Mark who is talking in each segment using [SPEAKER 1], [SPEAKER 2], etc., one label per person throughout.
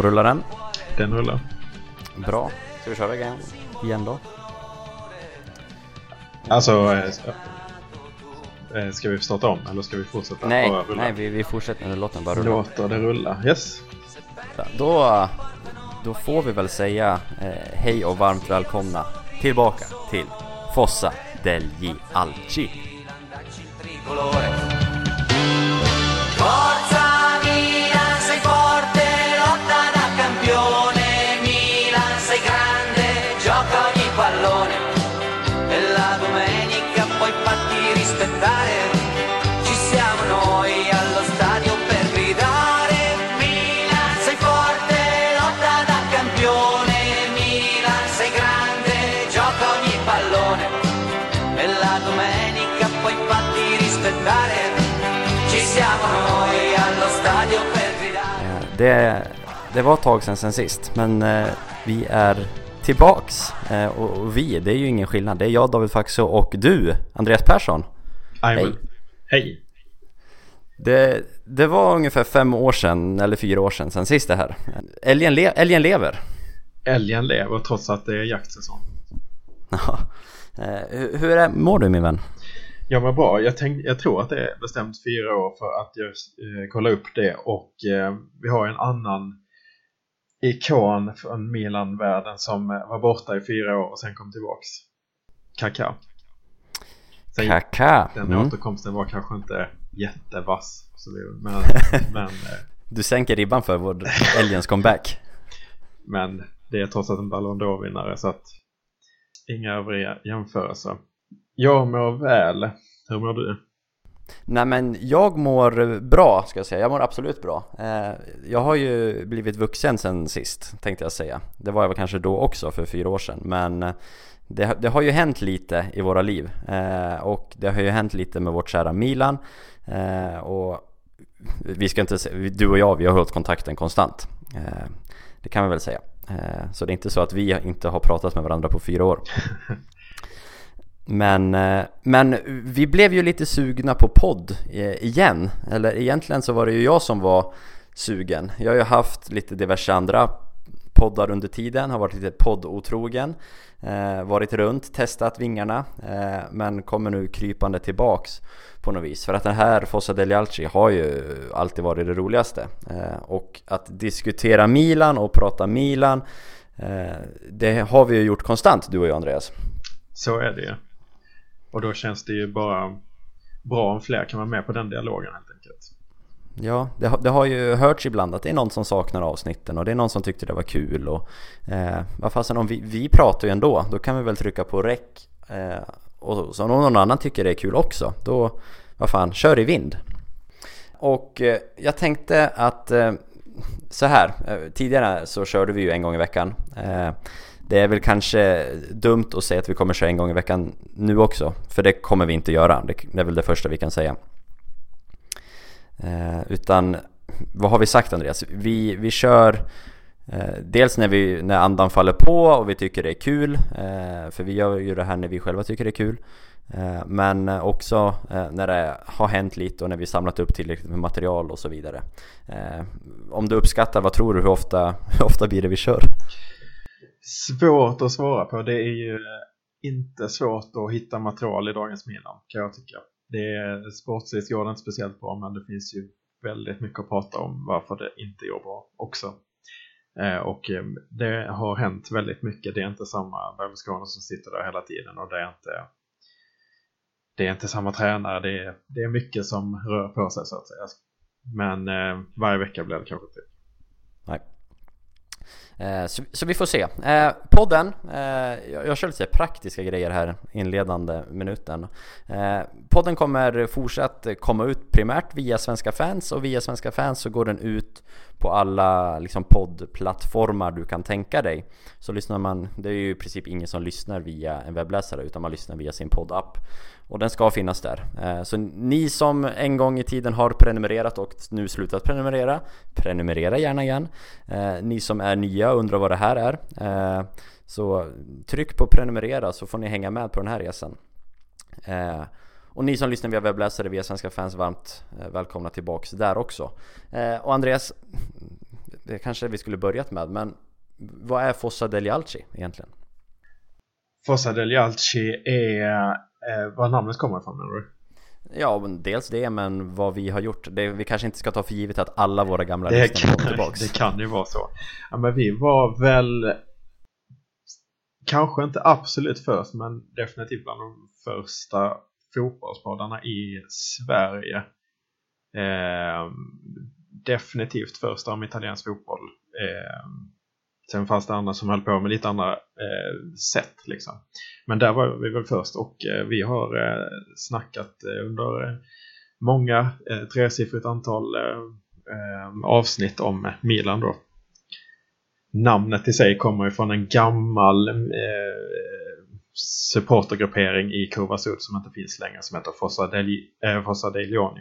[SPEAKER 1] Då rullar den.
[SPEAKER 2] Den rullar.
[SPEAKER 1] Bra. Ska vi köra igen, igen då?
[SPEAKER 2] Alltså, eh, eh, ska vi starta om eller ska vi fortsätta
[SPEAKER 1] Nej, nej vi, vi fortsätter. Låt den bara rulla.
[SPEAKER 2] Låter det rulla. Yes.
[SPEAKER 1] Då, då får vi väl säga eh, hej och varmt välkomna tillbaka till Fossa degli Alci. Det, det var ett tag sedan sen sist, men eh, vi är tillbaks. Eh, och, och vi, det är ju ingen skillnad. Det är jag, David Faxo och du, Andreas Persson.
[SPEAKER 2] Hej. Hej.
[SPEAKER 1] Det, det var ungefär fem år sedan, eller fyra år sedan, sen sist det här. Älgen, le, älgen lever.
[SPEAKER 2] Älgen lever trots att det är jaktsäsong.
[SPEAKER 1] Ja. Eh, hur, hur är, mår du min vän?
[SPEAKER 2] Jag var bra. Jag, tänk, jag tror att det är bestämt fyra år för att jag eh, kollade upp det och eh, vi har en annan ikon från Milan-världen som eh, var borta i fyra år och sen kom tillbaks. Kaká. Sen,
[SPEAKER 1] Kaka.
[SPEAKER 2] Den
[SPEAKER 1] Mm.
[SPEAKER 2] återkomsten var kanske inte jättevass. Så vi, men, men, eh,
[SPEAKER 1] Du sänker ribban för vår älgens comeback.
[SPEAKER 2] men det är trots allt en Ballon d'Or-vinnare så att inga övriga jämförelser. Jag mår väl. Hur mår du?
[SPEAKER 1] Nej men jag mår bra ska jag säga, jag mår absolut bra. Eh, jag har ju blivit vuxen sen sist tänkte jag säga. Det var jag kanske då också för fyra år sedan. Men eh, det, det har ju hänt lite i våra liv. Eh, och det har ju hänt lite med vårt kära Milan. Och vi ska inte se, du och jag vi har hållit kontakten konstant. Det kan vi väl säga. Så det är inte så att vi inte har pratat med varandra på fyra år. Men, eh, men vi blev ju lite sugna på podd eh, igen. Eller egentligen så var det ju jag som var sugen. Jag har ju haft lite diverse andra poddar under tiden, har varit lite poddotrogen. Eh, varit runt, testat vingarna. Men kommer nu krypande tillbaks på något vis. För att den här Fossa degli Alci har ju alltid varit det roligaste. Och att diskutera Milan och prata Milan det har vi ju gjort konstant du och jag Andreas.
[SPEAKER 2] Så är det ju. Och då känns det ju bara bra om fler kan vara med på den dialogen helt enkelt.
[SPEAKER 1] Ja, det, har- det har ju hörts ibland att det är någon som saknar avsnitten och det är någon som tyckte det var kul och eh, vad fasen om vi, vi pratar ju ändå, då kan vi väl trycka på rec eh, och så om någon annan tycker det är kul också, då vad fan, kör i vind. Och eh, jag tänkte att eh, så här, eh, tidigare så körde vi ju en gång i veckan. Eh, det är väl kanske dumt att säga att vi kommer köra en gång i veckan nu också, för det kommer vi inte göra. Det, är väl det första vi kan säga. Eh, utan vad har vi sagt Andreas? Vi, vi kör eh, dels när, vi, när andan faller på och vi tycker det är kul. Eh, för vi gör ju det här när vi själva tycker det är kul. Eh, men också eh, när det har hänt lite och när vi samlat upp tillräckligt med material och så vidare. Eh, om du uppskattar, vad tror du? Hur ofta, hur ofta blir det vi kör?
[SPEAKER 2] Svårt att svara på. Det är ju eh, inte svårt att hitta material i dagens Milan kan jag tycka. Det är, sportsligt går det inte speciellt bra men det finns ju väldigt mycket att prata om varför det inte går bra också. Eh, och eh, det har hänt väldigt mycket. Det är inte samma Berlusconi som sitter där hela tiden och det är inte det är inte samma tränare. Det är, det är mycket som rör på sig så att säga. Men eh, varje vecka blir det kanske till.
[SPEAKER 1] Nej. Eh, så, så vi får se. Eh, podden, eh, jag, jag kör lite praktiska grejer här inledande minuten. Eh, podden kommer fortsatt komma ut primärt via Svenska fans och via Svenska fans så går den ut på alla liksom, poddplattformar du kan tänka dig. Så lyssnar man, det är ju i princip ingen som lyssnar via en webbläsare utan man lyssnar via sin poddapp. Och den ska finnas där. Eh, så ni som en gång i tiden har prenumererat och nu slutat prenumerera, prenumerera gärna igen. Eh, ni som är nya undrar vad det här är, eh, så tryck på prenumerera så får ni hänga med på den här resan. Eh, och ni som lyssnar via webbläsare, via Svenska fans, varmt eh, välkomna tillbaks där också. Och Andreas, det kanske vi skulle börjat med, men vad är Fossa degli Alci egentligen?
[SPEAKER 2] Fossa degli Alci är eh, var namnet kommer ifrån menar du?
[SPEAKER 1] Ja, dels det, men vad vi har gjort. Det, vi kanske inte ska ta för givet att alla våra gamla lyssnare kommer tillbaks.
[SPEAKER 2] Det kan ju vara så. Ja, men vi var väl kanske inte absolut först, men definitivt bland de första fotbollspoddarna i Sverige. Eh, definitivt första om italiensk fotboll. Eh, sen fanns det andra som höll på med lite andra eh, sätt liksom. Men där var vi väl först och eh, vi har eh, snackat eh, under eh, många eh, tresiffrigt antal eh, eh, avsnitt om Milan då. Namnet i sig kommer ju från en gammal supportergruppering i Curva som inte finns längre som heter Fossa, Deli, eh, Fossa dei Leoni.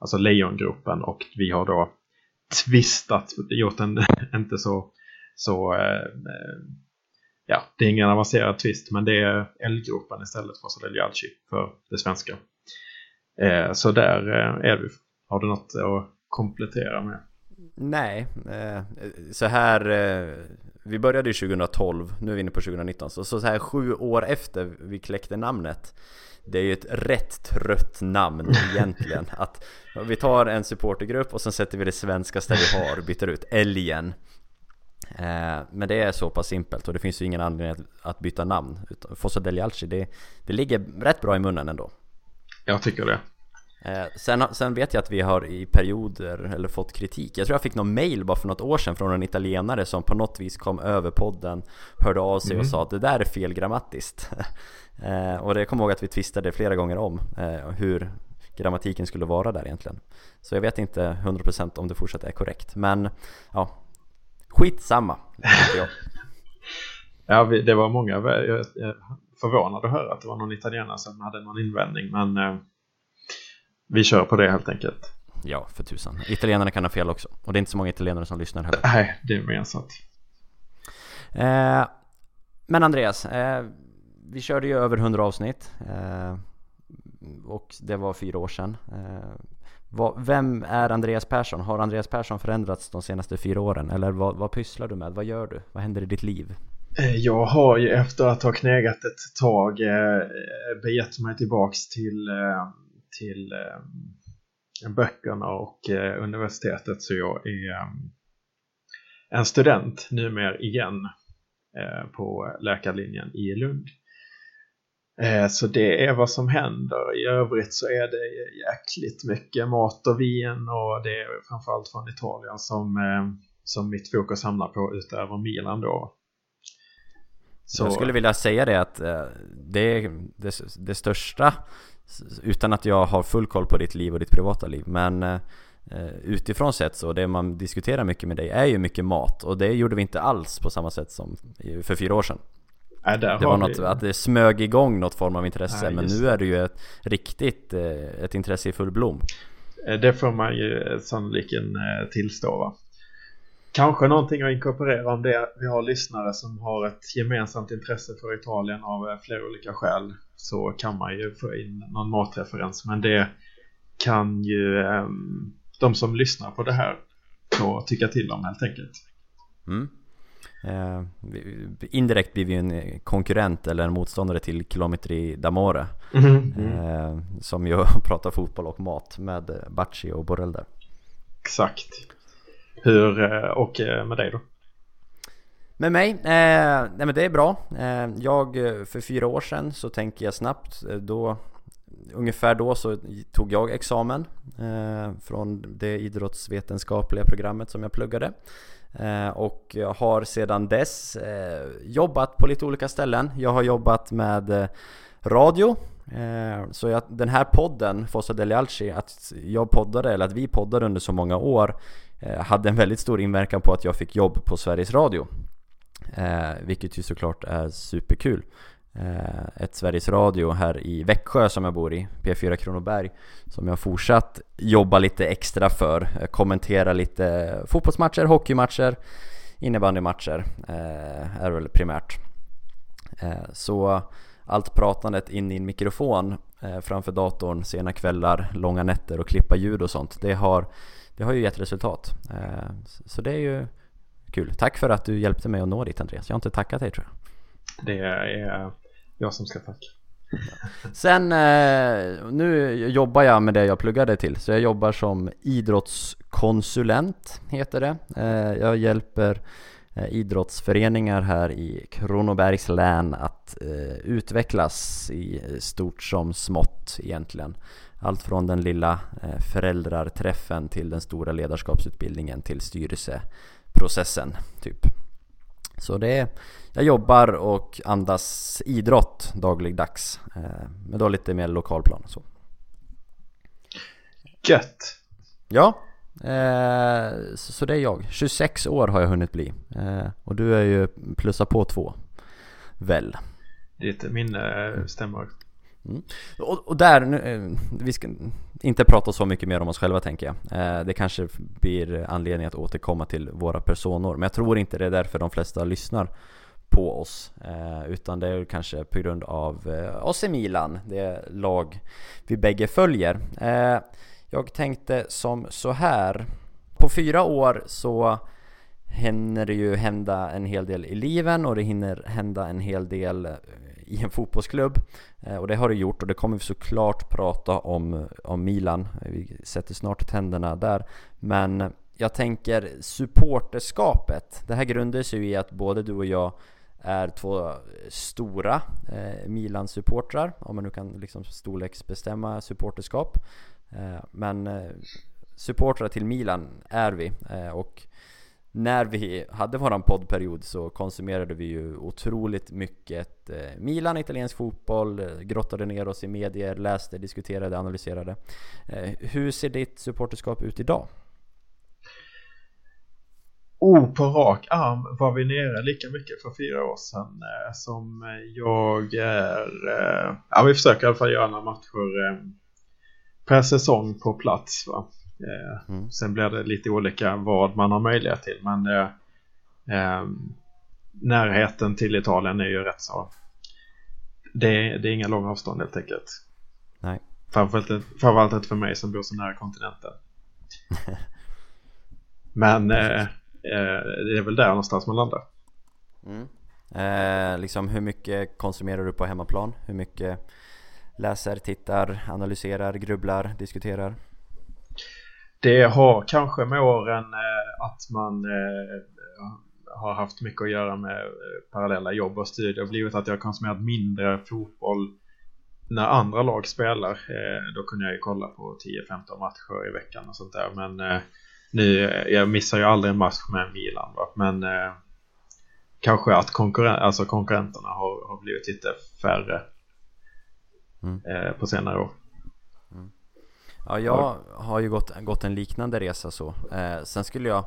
[SPEAKER 2] Alltså Lejongruppen och vi har då tvistat, gjort en inte så, så eh, ja, det är ingen avancerad twist men det är L-gruppen istället för Alci för det svenska. Eh, så där eh, är vi. Har du något att komplettera med?
[SPEAKER 1] Nej, eh, så här eh, vi började ju 2012, nu är vi inne på 2019, så, så här sju år efter vi kläckte namnet det är ju ett rätt trött namn egentligen att vi tar en supportergrupp och sen sätter vi det svenskaste vi har, byter ut älgen eh, Men det är så pass simpelt och det finns ju ingen anledning att, byta namn. Fossa degli Alci, det, det ligger rätt bra i munnen ändå.
[SPEAKER 2] Jag tycker det.
[SPEAKER 1] Eh, sen, sen, vet jag att vi har i perioder eller fått kritik. Jag tror jag fick någon mail bara för något år sedan från en italienare som på något vis kom över podden Hörde av sig mm. och sa att det där är fel grammatiskt. Eh, Och det kommer ihåg att vi tvistade flera gånger om eh, hur grammatiken skulle vara där egentligen. Så jag vet inte 100% om det fortsatt är korrekt. Men ja Skitsamma, jag
[SPEAKER 2] Ja, det var många förvånade att höra att det var någon italienare som hade någon invändning men vi kör på det helt enkelt.
[SPEAKER 1] Ja, för tusan. Italienarna kan ha fel också. Och det är inte så många italienare som lyssnar heller.
[SPEAKER 2] Nej, det är mer sant.
[SPEAKER 1] Eh, men Andreas, eh, vi körde ju över 100 avsnitt. Eh, och det var fyra år sedan. Vem är Andreas Persson? Har Andreas Persson förändrats de senaste fyra åren? Eller vad, vad pysslar du med? Vad gör du? Vad händer i ditt liv?
[SPEAKER 2] Eh, jag har ju efter att ha knegat ett tag eh, begett mig tillbaks till eh, till böckerna och universitetet så jag är en student numera igen på läkarlinjen i Lund. Eh, så det är vad som händer. I övrigt så är det jäkligt mycket mat och vin och det är framförallt från Italien som, eh, som mitt fokus hamnar på utöver Milan då.
[SPEAKER 1] Så. Jag skulle vilja säga det att eh, det, det, det största utan att jag har full koll på ditt liv och ditt privata liv men utifrån sett så, det man diskuterar mycket med dig är ju mycket mat och det gjorde vi inte alls på samma sätt som för fyra år sedan
[SPEAKER 2] Nej,
[SPEAKER 1] det var något, vi... att det smög igång något form av intresse Nej, men nu är det ju ett riktigt eh, ett intresse i full blom.
[SPEAKER 2] Eh, Det får man ju sannoliken tillstå va. Kanske någonting att inkorporera om det. Vi har lyssnare som har ett gemensamt intresse för Italien av flera olika skäl. Så kan man ju få in någon matreferens men det kan ju um, de som lyssnar på det här få tycka till om helt enkelt.
[SPEAKER 1] Mm. Eh, indirekt blir vi en konkurrent eller en motståndare till Kilometri d'Amore mm. eh, Som ju pratar fotboll och mat med Bacci och Borrell där
[SPEAKER 2] Exakt Hur, eh, och eh, med dig då?
[SPEAKER 1] Med mig? Eh, nej men det är bra. Eh, jag, för fyra år sedan så tänker jag snabbt, då Ungefär då så tog jag examen från det idrottsvetenskapliga programmet som jag pluggade Eh, och jag har sedan dess eh, jobbat på lite olika ställen. Jag har jobbat med eh, radio så jag, den här podden, Fossa Deli Alci, att jag poddade, eller att vi poddade under så många år hade en väldigt stor inverkan på att jag fick jobb på Sveriges Radio vilket ju såklart är superkul. Eh, ett Sveriges Radio här i Växjö som jag bor i, P4 Kronoberg, som jag fortsatt jobba lite extra för. Kommentera lite fotbollsmatcher, hockeymatcher, innebandymatcher eh, är väl primärt. Eh, så allt pratandet in i en mikrofon eh, framför datorn sena kvällar, långa nätter och klippa ljud och sånt. Det har, det har ju gett resultat. Eh, så det är ju kul. Tack för att du hjälpte mig att nå dit Andreas. Jag har inte tackat dig tror jag.
[SPEAKER 2] Det är jag som ska tacka.
[SPEAKER 1] Sen, eh, nu jobbar jag med det jag pluggade till, så jag jobbar som idrottskonsulent, heter det. Eh, jag hjälper eh, idrottsföreningar här i Kronobergs län att utvecklas i stort som smått egentligen. Allt från den lilla föräldrarträffen till den stora ledarskapsutbildningen till styrelseprocessen, typ. Så det är, jag jobbar och andas idrott dagligdags. Eh, men då lite mer lokalplan så.
[SPEAKER 2] Gött!
[SPEAKER 1] Ja, eh, så det är jag. 26 år har jag hunnit bli. Eh, och du är ju plussa på två. Väl?
[SPEAKER 2] Ditt minne stämmer.
[SPEAKER 1] Mm. Och, och, där, nu, vi ska inte prata så mycket mer om oss själva tänker jag. det kanske blir anledning att återkomma till våra personer. Men jag tror inte det är därför de flesta lyssnar på oss eh, Utan det är kanske på grund av eh, AC Milan, det lag vi bägge följer. Eh, Jag tänkte som så här På fyra år så hinner det ju hända en hel del i liven och det hinner hända en hel del eh, i en fotbollsklubb. Eh, och det har det gjort och det kommer vi såklart prata om, eh, om Milan. Vi sätter snart tänderna där. Men jag tänker supporterskapet. Det här grundar sig ju i att både du och jag är två stora eh, Milan-supportrar, om man nu kan liksom storleksbestämma supporterskap. Eh, men eh, supportrar till Milan är vi eh, och när vi hade våran poddperiod så konsumerade vi ju otroligt mycket eh, Milan, italiensk fotboll, eh, grottade ner oss i medier, läste, diskuterade, analyserade. Eh, hur ser ditt supporterskap ut idag?
[SPEAKER 2] Oh, på rak arm var vi nere lika mycket för fyra år sedan eh, som jag är. Eh, ja, vi försöker i alla fall göra några matcher eh, per säsong på plats. Va? Eh, mm. Sen blir det lite olika vad man har möjlighet till, men eh, eh, närheten till Italien är ju rätt så. Det är, det är inga långa avstånd helt enkelt.
[SPEAKER 1] Nej.
[SPEAKER 2] Framförallt, framförallt inte för mig som bor så nära kontinenten. men Eh, det är väl där någonstans man landar.
[SPEAKER 1] Mm. Eh, liksom hur mycket konsumerar du på hemmaplan? Hur mycket läser, tittar, analyserar, grubblar, diskuterar?
[SPEAKER 2] Det har kanske med åren eh, att man eh, har haft mycket att göra med eh, parallella jobb och studier blivit att jag har konsumerat mindre fotboll när andra lag spelar. Eh, då kunde jag ju kolla på 10-15 matcher i veckan och sånt där men nu, jag missar ju aldrig en match med Milan va? men eh, kanske att konkurren alltså konkurrenterna har, har blivit lite färre mm. eh, på senare år.
[SPEAKER 1] Mm. Ja, jag har ju gått, gått en liknande resa så. Eh, sen skulle jag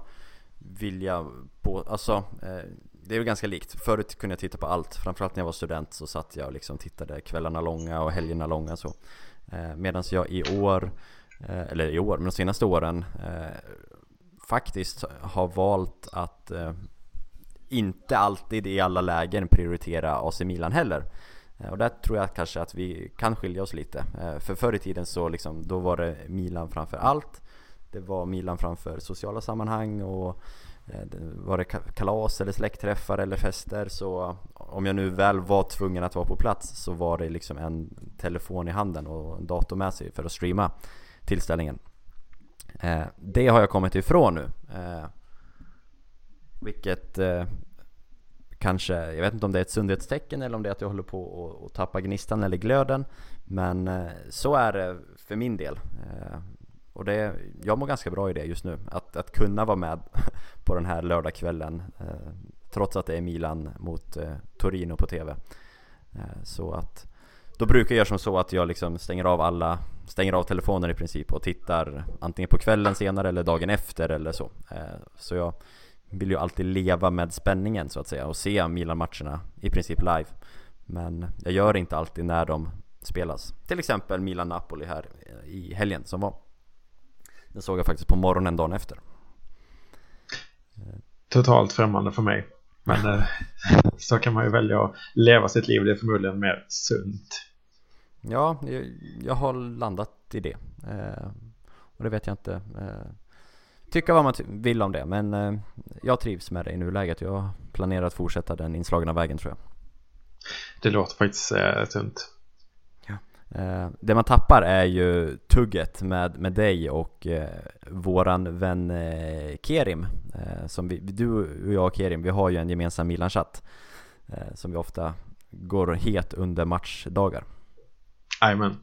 [SPEAKER 1] vilja på, alltså eh, det är ju ganska likt. Förut kunde jag titta på allt, framförallt när jag var student så satt jag och liksom tittade kvällarna långa och helgerna långa så. Eh, Medan jag i år, eller i år, men de senaste åren eh, faktiskt har valt att eh, inte alltid i alla lägen prioritera AC Milan heller. Eh, och där tror jag kanske att vi kan skilja oss lite. Eh, för förr i tiden så liksom, då var det Milan framför allt. Det var Milan framför sociala sammanhang och eh, var det kalas eller släktträffar eller fester så om jag nu väl var tvungen att vara på plats så var det liksom en telefon i handen och en dator med sig för att streama tillställningen. Eh, det har jag kommit ifrån nu. Eh, vilket eh, kanske, jag vet inte om det är ett sundhetstecken eller om det är att jag håller på att tappa gnistan eller glöden. Men eh, så är det för min del. Eh, och det, jag mår ganska bra i det just nu. Att, att kunna vara med på den här lördagskvällen eh, trots att det är Milan mot eh, Torino på TV. Eh, så att då brukar jag göra som så att jag liksom stänger av alla stänger av telefonen i princip och tittar antingen på kvällen senare eller dagen efter eller så. Eh, så jag vill ju alltid leva med spänningen så att säga och se Milan-matcherna i princip live. Men jag gör det inte alltid när de spelas. Till exempel Milan-Napoli här i helgen som var. Den såg jag faktiskt på morgonen dagen efter.
[SPEAKER 2] Totalt främmande för mig. Men eh, så kan man ju välja att leva sitt liv. Det är förmodligen mer sunt.
[SPEAKER 1] Ja, jag, jag har landat i det. Eh, och det vet jag inte. Eh, tycka vad man vill om det, men eh, jag trivs med det i nuläget. Jag planerar att fortsätta den inslagna vägen tror jag.
[SPEAKER 2] Det låter faktiskt eh, tunt.
[SPEAKER 1] Eh, det man tappar är ju tugget med, med dig och eh, våran vän eh, Kerim. Som vi, du och jag och Kerim, vi har ju en gemensam Milan-chatt. Som vi ofta går het under matchdagar.
[SPEAKER 2] Jajamän.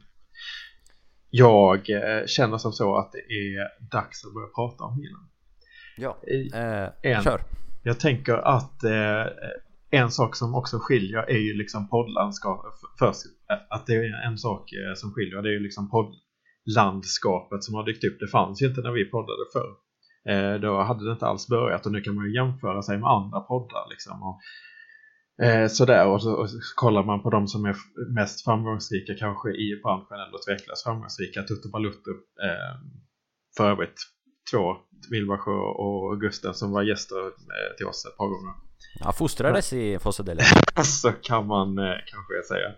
[SPEAKER 2] Jag eh, känner som så att det är dags att börja prata om Milan.
[SPEAKER 1] Ja, eh,
[SPEAKER 2] en.
[SPEAKER 1] kör!
[SPEAKER 2] Jag tänker att eh, en sak som också skiljer är ju liksom poddlandskapet. Först, eh, att det är en sak eh, som skiljer, det är ju liksom poddlandskapet som har dykt upp. Det fanns ju inte när vi poddade förr. Eh, då hade det inte alls börjat och nu kan man ju jämföra sig med andra poddar liksom. Och, eh, sådär och så, och så kollar man på de som är mest framgångsrika kanske i branschen eller tveklöst framgångsrika. Tutto Balutto. Eh, för övrigt två, Wilbacher och Gusten som var gäster eh, till oss ett par gånger.
[SPEAKER 1] Ja, fostrades i Fossadeli.
[SPEAKER 2] Så kan man eh, kanske säga.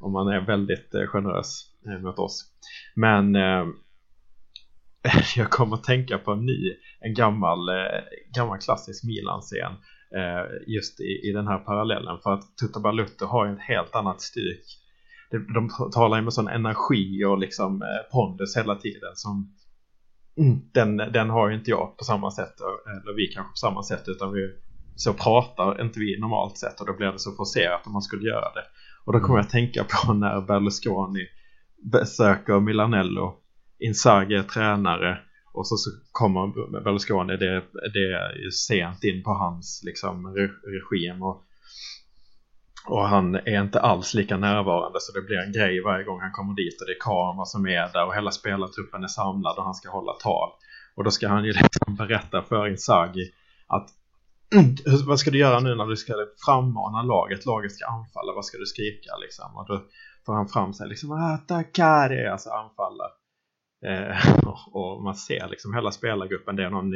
[SPEAKER 2] Om man är väldigt eh, generös eh, mot oss. Men eh, jag kommer att tänka på en ny, en gammal, gammal klassisk Milan-scen. Eh, just i, i den här parallellen. För att Tutta Balutto har ju ett helt annat styrk. De, de talar ju med sån energi och liksom eh, pondus hela tiden som mm, den, den har ju inte jag på samma sätt. Eh, eller vi kanske på samma sätt utan vi så pratar inte vi normalt sett och då blir det så forcerat om man skulle göra det. Och då kommer jag att tänka på när Berlusconi besöker Milanello, Inzaghi är tränare och så, så kommer Berlusconi, det, det är ju sent in på hans liksom, regim och, och han är inte alls lika närvarande så det blir en grej varje gång han kommer dit och det är kamera som är där och hela spelartruppen är samlad och han ska hålla tal. Och då ska han ju liksom berätta för Inzaghi att mm, vad ska du göra nu när du ska frammana laget? Laget ska anfalla, vad ska du skrika liksom? Och då får han fram sig liksom ah, attackare, alltså anfalla. Eh, och, man ser liksom hela spelargruppen, det är någon,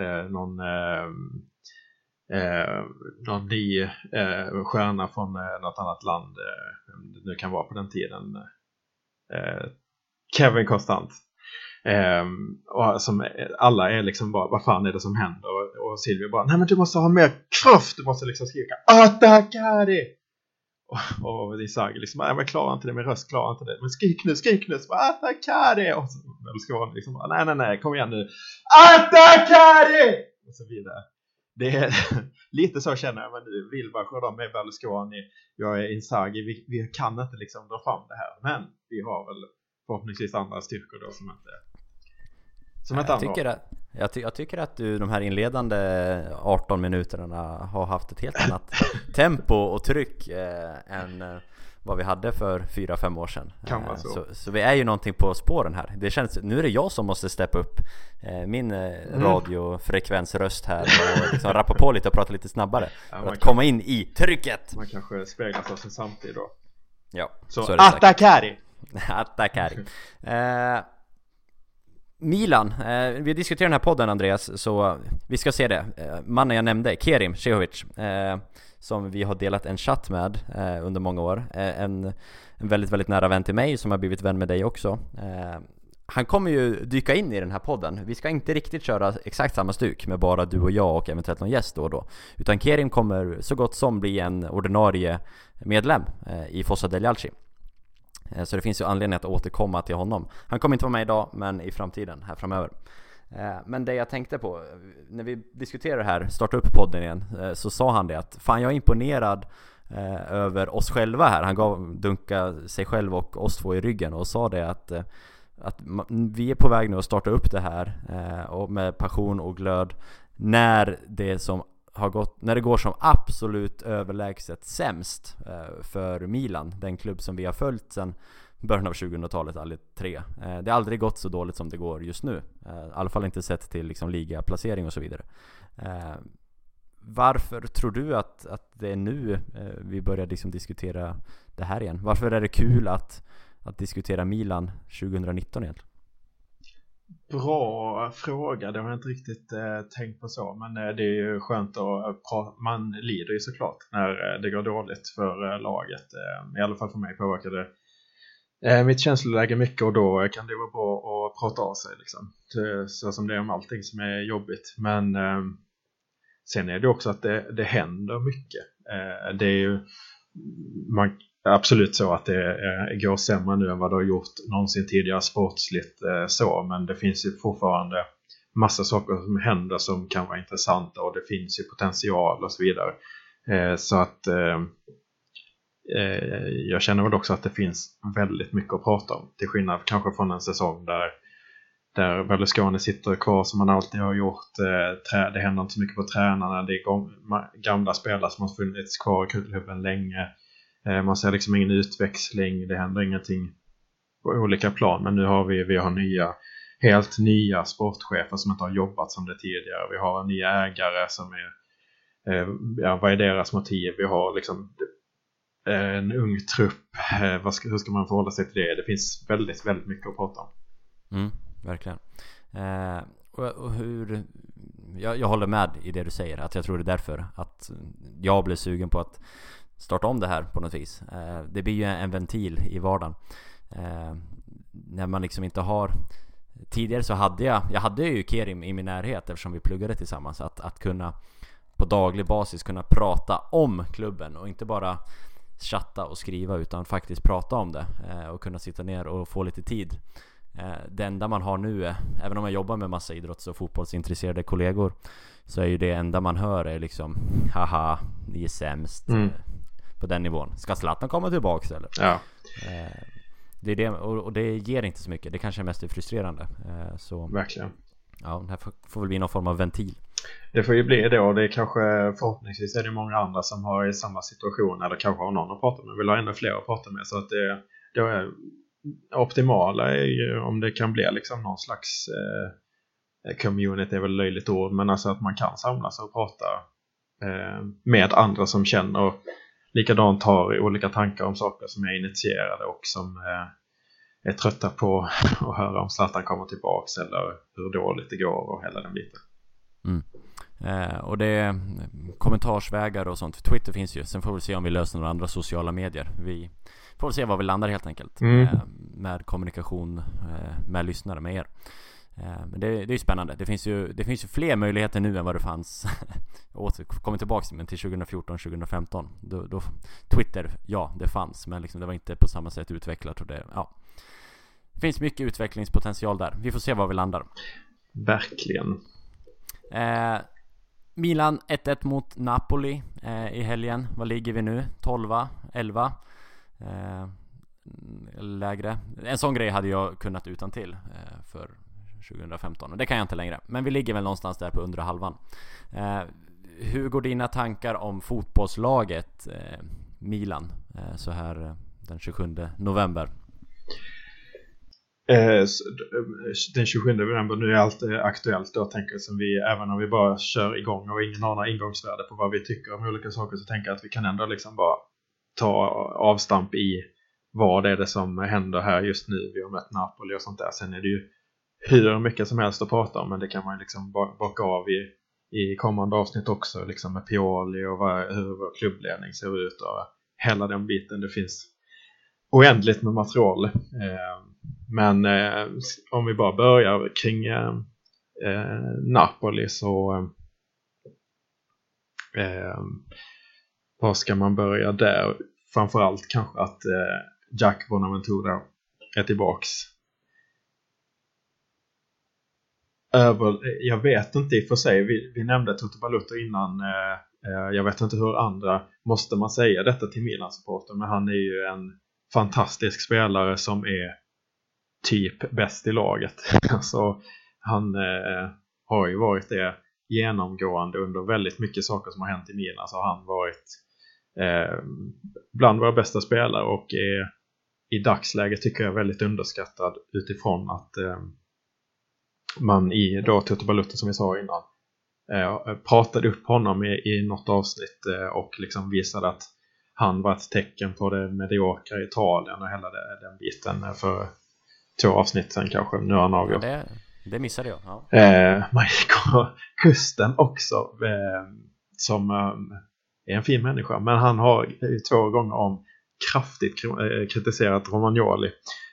[SPEAKER 2] eh, någon, eh, eh, någon ny eh, stjärna från eh, något annat land, eh, vem det nu kan vara på den tiden. Eh, Kevin Konstant. Ehm, och som alla är liksom bara, vad fan är det som händer? Och, och Silvia bara, nej men du måste ha mer kraft, du måste liksom skrika ATTACKARI! Och, och Isagi liksom, nej men klarar inte det med röst, klarar inte det, men skrik nu, skrik nu, så bara, attackare! Och så Berlusconi liksom, bara, nej nej nej, kom igen nu, attackare! Och så vidare. Det är lite så känner jag mig nu, Wilbach och de är Berlusconi, jag är Inzaghi, vi, vi kan inte liksom dra fram det här, men vi har väl förhoppningsvis andra styrkor då som inte som inte
[SPEAKER 1] Jag tycker, att, jag, ty, jag tycker att du de här inledande 18 minuterna har haft ett helt annat tempo och tryck eh, än eh, vad vi hade för 4-5 år sedan.
[SPEAKER 2] Kan vara
[SPEAKER 1] Eh,
[SPEAKER 2] så.
[SPEAKER 1] så. Så vi är ju någonting på spåren här. Det känns, nu är det jag som måste steppa upp eh, min eh,
[SPEAKER 2] Mm.
[SPEAKER 1] radiofrekvensröst här och liksom rappa på lite och prata lite snabbare.
[SPEAKER 2] Ja,
[SPEAKER 1] för att
[SPEAKER 2] kan-
[SPEAKER 1] komma in i trycket!
[SPEAKER 2] Man kanske speglas av sin samtid då.
[SPEAKER 1] Ja,
[SPEAKER 2] Så,
[SPEAKER 1] så är det säkert.
[SPEAKER 2] attackare!
[SPEAKER 1] Milan, eh, vi diskuterar den här podden Andreas, så vi ska se det. Eh, mannen jag nämnde, Kerim Cehovic, eh, som vi har delat en chatt med eh, under många år. Eh, en, en väldigt, väldigt nära vän till mig som har blivit vän med dig också. Eh, han kommer ju dyka in i den här podden. Vi ska inte riktigt köra exakt samma stuk med bara du och jag och eventuellt någon gäst då och då. Utan Kerim kommer så gott som bli en ordinarie medlem eh, i Fossa Deglialci. Eh, så det finns ju anledning att återkomma till honom. Han kommer inte vara med idag, men i framtiden, här framöver. Eh, men det jag tänkte på, när vi diskuterade det här, starta upp podden igen, eh, så sa han det att Fan jag är imponerad över oss själva här. Han gav dunka sig själv och oss två i ryggen och sa det att att vi är på väg nu att starta upp det här och med passion och glöd när det som har gått, när det går som absolut överlägset sämst eh, för Milan, den klubb som vi har följt sedan början av 2000-talet, alla tre. Eh, det har aldrig gått så dåligt som det går just nu. Eh, I alla fall inte sett till liksom ligaplacering och så vidare. Varför tror du att, att det är nu vi börjar liksom diskutera det här igen? Varför är det kul att, att diskutera Milan 2019 egentligen?
[SPEAKER 2] Bra fråga, det har jag inte riktigt eh, tänkt på så. Men eh, det är ju skönt att eh, prata. Man lider ju såklart när eh, det går dåligt för eh, laget. Eh, I alla fall för mig påverkar det Eh, mitt känsloläge mycket och då kan det vara bra att prata av sig liksom. Så som det är om allting som är jobbigt. Men eh, sen är det också att det, det händer mycket. Eh, det är ju man, absolut så att det eh, går sämre nu än vad det har gjort någonsin tidigare sportsligt eh, så. Men det finns ju fortfarande massa saker som händer som kan vara intressanta och det finns ju potential och så vidare. Eh, så att eh, eh, jag känner väl också att det finns väldigt mycket att prata om. Till skillnad kanske från en säsong där, där Berlusconi sitter kvar som han alltid har gjort. Eh, det händer inte så mycket på tränarna. Det är gamla spelare som har funnits kvar i klubben länge. Eh, man ser liksom ingen utväxling. Det händer ingenting på olika plan. Men nu har vi, vi har nya helt nya sportchefer som inte har jobbat som det tidigare. Vi har nya ägare som är, eh, ja vad är deras motiv? Vi har liksom eh, en ung trupp. Vad ska, hur ska man förhålla sig till det? Det finns väldigt, väldigt mycket att prata om.
[SPEAKER 1] Mm, verkligen. Eh, och, och, hur... Jag, jag håller med i det du säger, att jag tror det är därför att jag blev sugen på att starta om det här på något vis. Eh, det blir ju en ventil i vardagen. Eh, när man liksom inte har Tidigare så hade jag, jag hade ju Kerim i min närhet eftersom vi pluggade tillsammans. Att, att kunna på daglig basis kunna prata om klubben och inte bara chatta och skriva utan faktiskt prata om det eh, och kunna sitta ner och få lite tid. Det enda man har nu, är, även om jag jobbar med massa idrotts och fotbollsintresserade kollegor, så är ju det enda man hör är liksom Haha, ni är sämst. Mm. På den nivån. Ska Zlatan komma tillbaks eller?
[SPEAKER 2] Ja.
[SPEAKER 1] Eh, det är det, och det ger inte så mycket. Det kanske är mest frustrerande. Eh, så,
[SPEAKER 2] Verkligen.
[SPEAKER 1] Ja, det här får väl bli någon form av ventil.
[SPEAKER 2] Det får ju bli det och det är kanske förhoppningsvis är det många andra som har i samma situation eller kanske har någon att prata med. Vill ha ännu fler att prata med så att det, det är optimala är ju om det kan bli liksom någon slags eh, community är väl löjligt ord men alltså att man kan samlas och prata eh, med andra som känner likadant har olika tankar om saker som är initierade och som eh, är trötta på att höra om Zlatan kommer tillbaks eller hur dåligt det går och hela den biten.
[SPEAKER 1] Mm. Eh, och det är kommentarsvägar och sånt. Twitter finns ju. Sen får vi se om vi löser några andra sociala medier. Vi får se var vi landar helt enkelt. Mm. Eh, med kommunikation eh, med lyssnare, med er. Eh, men det, det är ju spännande. Det finns ju, det finns ju fler möjligheter nu än vad det fanns Kommer tillbaks men till 2014, 2015 då, då, Twitter, ja det fanns men liksom det var inte på samma sätt utvecklat och det, ja Det finns mycket utvecklingspotential där. Vi får se var vi landar.
[SPEAKER 2] Verkligen.
[SPEAKER 1] Eh, Milan 1-1 mot Napoli eh, i helgen. Vad ligger vi nu? 12, 11? Eh, lägre. En sån grej hade jag kunnat utan till eh, för 2015 och det kan jag inte längre. Men vi ligger väl någonstans där på undre halvan. Eh, hur går dina tankar om fotbollslaget eh, Milan eh, så här eh, den 27 november?
[SPEAKER 2] Eh, eh, den 27 november, nu är allt aktuellt då tänker jag som vi, även om vi bara kör igång och ingen har några ingångsvärde på vad vi tycker om olika saker så tänker jag att vi kan ändå liksom bara ta avstamp i vad är det som händer här just nu. Vi har mött Napoli och sånt där. Sen är det ju hur mycket som helst att prata om men det kan man liksom baka av i, i kommande avsnitt också liksom med Pioli och vad, hur vår klubbledning ser ut och hela den biten. Det finns oändligt med material. Eh, men eh, om vi bara börjar kring eh, eh Napoli så eh, var ska man börja där? Framförallt kanske att eh, Jack Bonaventura är tillbaks över, jag vet inte i och för sig, vi, vi nämnde Toto Balutto innan, eh, eh jag vet inte hur andra, måste man säga detta till Milan-supporter, men han är ju en fantastisk spelare som är typ bäst i laget. Så alltså, han eh, har ju varit det genomgående under väldigt mycket saker som har hänt i Milan alltså, så har han varit eh, bland våra bästa spelare och är i dagsläget tycker jag väldigt underskattad utifrån att eh, man i då Toto Balutta som vi sa innan eh, pratade upp honom i, i något avsnitt eh, och liksom visade att han var ett tecken på det mediokra Italien och hela den biten för två avsnitt sen kanske. Nu har han avgjort.
[SPEAKER 1] Ja, det, det missade jag. Ja.
[SPEAKER 2] Eh, Michael Kusten också eh, som eh, är en fin människa men han har två gånger om kraftigt kri- eh, kritiserat Romagnoli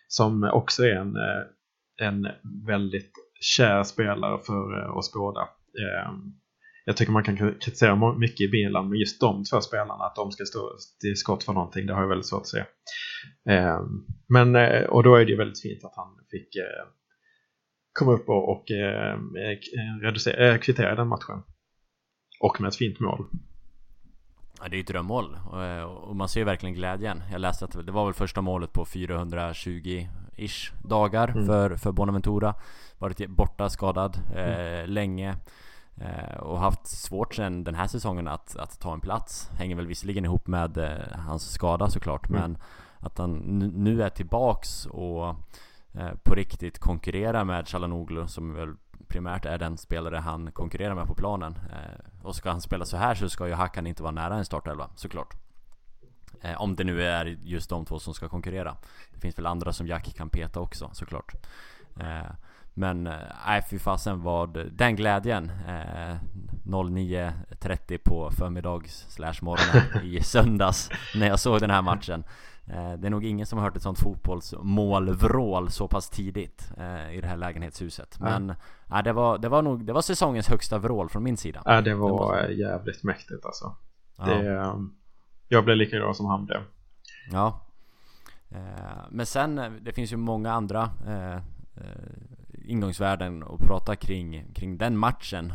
[SPEAKER 2] som också är en, eh, en väldigt kär spelare för eh, oss båda. Ehm, jag tycker man kan kritisera mycket i Milan, men just de två spelarna, att de ska stå till skott för någonting, det har jag väldigt svårt att se. Ehm, men, eh, och då är det ju väldigt fint att han fick eh, komma upp och, och reducera, kvittera den matchen. Och med ett fint mål.
[SPEAKER 1] Ja, det är ju ett drömmål och, man ser ju verkligen glädjen. Jag läste att det var väl första målet på 420 420-ish dagar
[SPEAKER 2] Mm.
[SPEAKER 1] för, för Bonaventura. Varit borta skadad eh,
[SPEAKER 2] Mm.
[SPEAKER 1] länge. Eh, och haft svårt sen den här säsongen att, att ta en plats. Hänger väl visserligen ihop med eh, hans skada såklart.
[SPEAKER 2] Mm.
[SPEAKER 1] Men att han nu- nu är tillbaks och eh, på riktigt konkurrerar med Chalanoglu som väl primärt är den spelare han konkurrerar med på planen. Eh, och ska han spela så här så ska ju Hakan inte vara nära en startelva, såklart. Eh, om det nu är just de två som ska konkurrera. Det finns väl andra som Jack kan peta också, såklart. Eh, men eh, nej, fy fasen vad den glädjen eh, 09.30 på förmiddags slash morgonen i söndags när jag såg den här matchen. Eh, det är nog ingen som har hört ett sånt fotbollsmålvrål så pass tidigt eh, i det här lägenhetshuset. Men nej, det, var, det var nog det var säsongens högsta vrål från min sida.
[SPEAKER 2] Ja, det var jävligt mäktigt alltså.
[SPEAKER 1] Ja.
[SPEAKER 2] Det, eh, jag blev lika glad som han blev.
[SPEAKER 1] Ja eh, Men sen, eh, det finns ju många andra eh, ingångsvärden att prata kring, kring den matchen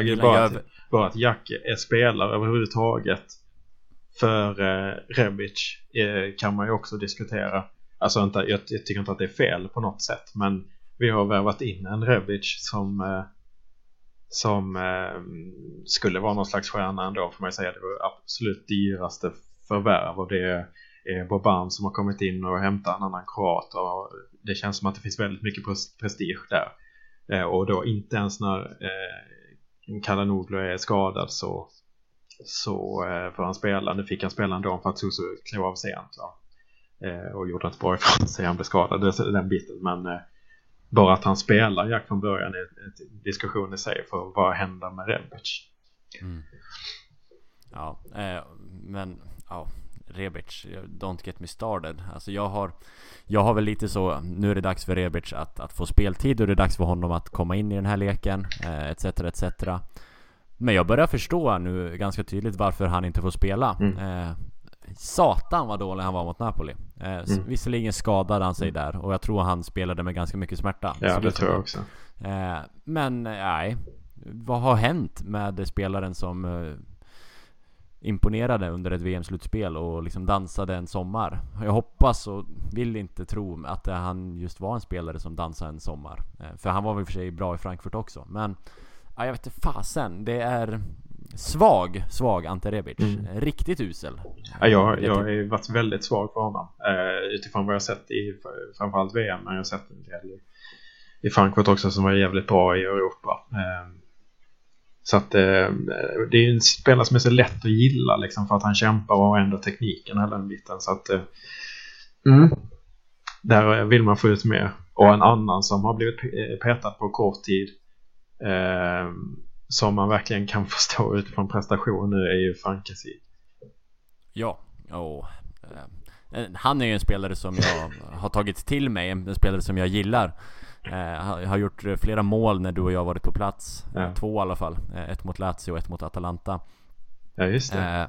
[SPEAKER 2] ju
[SPEAKER 1] Milan
[SPEAKER 2] bara, att, bara att Jack är spelare överhuvudtaget för Rebic kan man ju också diskutera. Alltså inte, jag, jag tycker inte att det är fel på något sätt men vi har värvat in en Rebic som som eh, skulle vara någon slags stjärna ändå får man ju säga. Det var absolut dyraste förvärv och det är Boban som har kommit in och hämtat en annan kroat och det känns som att det finns väldigt mycket prestige där. Eh, och då inte ens när eh, Kalanoglu är skadad så, så eh, får han spela. Nu fick han spela ändå för att Susu klev av sent. Ja. Eh, och gjorde ett bra ifrån sig. Han blev skadad, den biten. Men eh, bara att han spelar Jack från början är en diskussion i sig för vad händer med Rebic?
[SPEAKER 1] mm. Ja, eh, men ja Rebic, don't get me started Alltså jag har Jag har väl lite så Nu är det dags för Rebic att, att få speltid och det är dags för honom att komma in i den här leken eh, Etc etc Men jag börjar förstå nu ganska tydligt varför han inte får spela
[SPEAKER 2] Mm.
[SPEAKER 1] eh, Satan vad dålig han var mot Napoli eh,
[SPEAKER 2] Mm.
[SPEAKER 1] Visserligen skadade han sig där och jag tror han spelade med ganska mycket smärta
[SPEAKER 2] Ja, det tror jag också.
[SPEAKER 1] Eh, men eh, nej, vad har hänt med spelaren som eh, imponerade under ett VM-slutspel och liksom dansade en sommar? Jag hoppas och vill inte tro att han just var en spelare som dansade en sommar. Eh, för han var väl för sig bra i Frankfurt också. Men ja, jag vet inte fasen, det är svag, svag Ante Rebic.
[SPEAKER 2] Mm.
[SPEAKER 1] Eh, Riktigt usel.
[SPEAKER 2] Ja, jag, jag har ju varit väldigt svag för honom. Eh, utifrån vad jag sett i framförallt VM. Men jag har sett en del i, i Frankfurt också som var jävligt bra i Europa. Eh, så att eh, det är ju en spelare som är så lätt att gilla liksom för att han kämpar och har ändå tekniken hela den biten. Så att eh, mm, där vill man få ut mer. Och en annan som har blivit pe- petad på kort tid eh, som man verkligen kan förstå utifrån prestation nu är ju Frankesi.
[SPEAKER 1] Ja, och eh, Han är ju en spelare som jag har tagit till mig, en spelare som jag gillar eh, har- gjort eh, flera mål när du och jag varit på plats
[SPEAKER 2] Ja.
[SPEAKER 1] eh, Två i alla fall, eh, ett mot Lazio och ett mot Atalanta
[SPEAKER 2] Ja just det.
[SPEAKER 1] eh,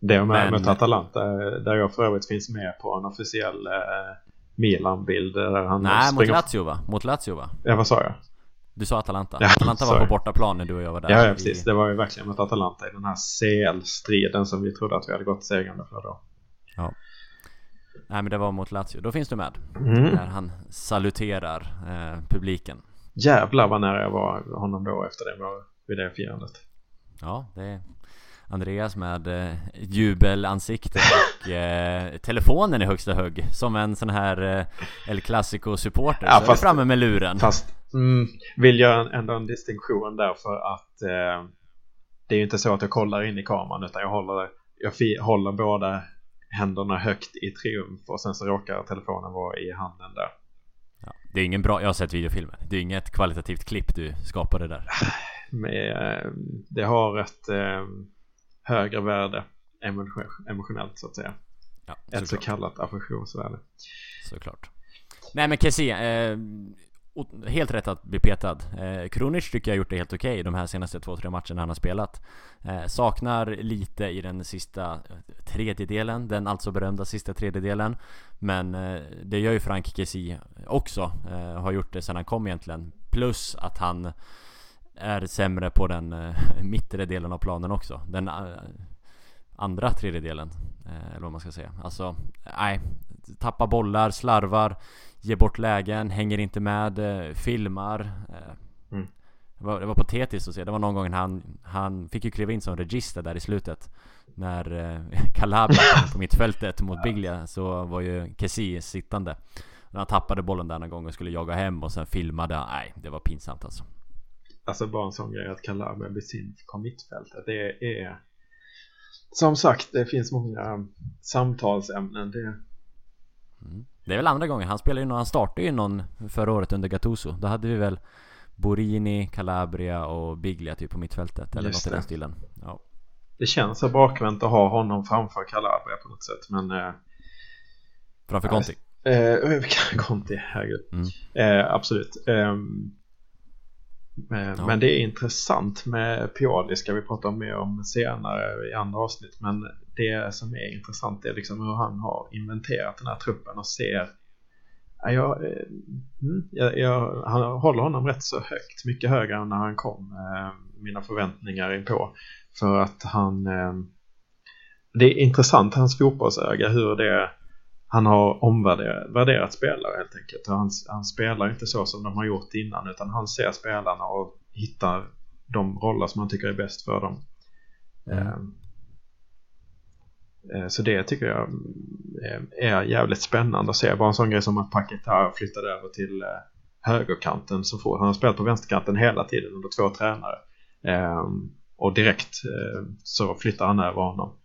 [SPEAKER 2] Det med,
[SPEAKER 1] Men-
[SPEAKER 2] mot Atalanta, där jag för övrigt finns med på en officiell eh, Milan-bild där han
[SPEAKER 1] Nej, mot
[SPEAKER 2] springer...
[SPEAKER 1] Lazio va? Mot Lazio va?
[SPEAKER 2] Ja, vad sa jag?
[SPEAKER 1] Du sa Atalanta?
[SPEAKER 2] Ja,
[SPEAKER 1] Atalanta var
[SPEAKER 2] sorry.
[SPEAKER 1] på bortaplan när du och jag var där
[SPEAKER 2] Ja, ja, precis. Det var ju verkligen mot Atalanta i den här CL-striden som vi trodde att vi hade gått segrande för då.
[SPEAKER 1] Nej men det var mot Lazio, då finns du med
[SPEAKER 2] Mm.
[SPEAKER 1] När han saluterar eh, publiken
[SPEAKER 2] Jävlar vad nära jag var honom då efter det vid det firandet.
[SPEAKER 1] Ja, det är Andreas med eh, jubelansikte och eh, telefonen i högsta hugg Som en sån här eh, El Clasico-supporter
[SPEAKER 2] Ja,
[SPEAKER 1] så är
[SPEAKER 2] fast-
[SPEAKER 1] du framme med luren
[SPEAKER 2] Fast mm, vill göra ändå en distinktion där för att eh, det är ju inte så att jag kollar in i kameran utan jag håller, jag håller båda händerna högt i triumf och sen så råkar telefonen vara i handen där.
[SPEAKER 1] ja, Det är ingen bra, jag har sett videofilmen Det är inget kvalitativt klipp du skapade där
[SPEAKER 2] Med, eh, det har ett eh, högre värde emotion- emotionellt så att säga.
[SPEAKER 1] Ja,
[SPEAKER 2] ett så kallat affektionsvärde.
[SPEAKER 1] Såklart. Nej men Kessie, eh, helt rätt att bli petad. Eh, Krunic tycker jag har gjort det helt okej de här senaste två, tre matcherna han har spelat. Eh, saknar lite i den sista eh, tredjedelen, den alltså berömda sista tredjedelen. Men eh, det gör ju Frank Kessie också, eh, har gjort det sedan han kom egentligen. Plus att han är sämre på den eh, mittre delen av planen också. Den eh, andra tredjedelen. Eh, eller vad man ska säga. Alltså, nej. Tappar bollar, slarvar, ger bort lägen, hänger inte med, eh, filmar. Eh,
[SPEAKER 2] Mm.
[SPEAKER 1] det, var, det var patetiskt att se. Det var någon gång han, han fick ju kliva in som register där i slutet. När eh, Calabria kom på mittfältet mot Biglia så var ju Kessie sittande. När han tappade bollen där någon gång och skulle jaga hem och sen filmade. Nej, det var pinsamt alltså.
[SPEAKER 2] Alltså bara en sån grej att Calabria blir syn på mittfältet. Det är som sagt, det finns många samtalsämnen. Det,
[SPEAKER 1] Mm. Det är väl andra gången. Han spelar ju någon, han startade ju någon förra året under Gattuso. Då hade vi väl Borini, Calabria och Biglia typ på mittfältet. Eller
[SPEAKER 2] Just
[SPEAKER 1] något i den
[SPEAKER 2] det.
[SPEAKER 1] stilen. Ja.
[SPEAKER 2] det känns så bakvänt att ha honom framför Calabria på något sätt. Men eh,
[SPEAKER 1] Framför
[SPEAKER 2] Ja,
[SPEAKER 1] Conti.
[SPEAKER 2] eh, Conti, herregud.
[SPEAKER 1] Mm.
[SPEAKER 2] Eh, absolut. Ehm, eh,
[SPEAKER 1] Ja.
[SPEAKER 2] Men det är intressant med Pioli ska vi prata mer om senare i andra avsnitt. Men det som är intressant är liksom hur han har inventerat den här truppen och ser Ja, jag, eh, mm, jag, jag, han håller honom rätt så högt, mycket högre än när han kom. Eh, mina förväntningar är på. För att han... Eh, det är intressant, hans fotbollsöga, hur det... Han har omvärderat spelare helt enkelt. Han, han spelar inte så som de har gjort innan utan han ser spelarna och hittar de roller som han tycker är bäst för dem.
[SPEAKER 1] Mm.
[SPEAKER 2] Eh, så det tycker jag eh, är jävligt spännande att se. Bara en sån grej som att Paketa flyttade över till eh, högerkanten så fort. Han har spelat på vänsterkanten hela tiden under två tränare. Ehm, och direkt så flyttar han över honom.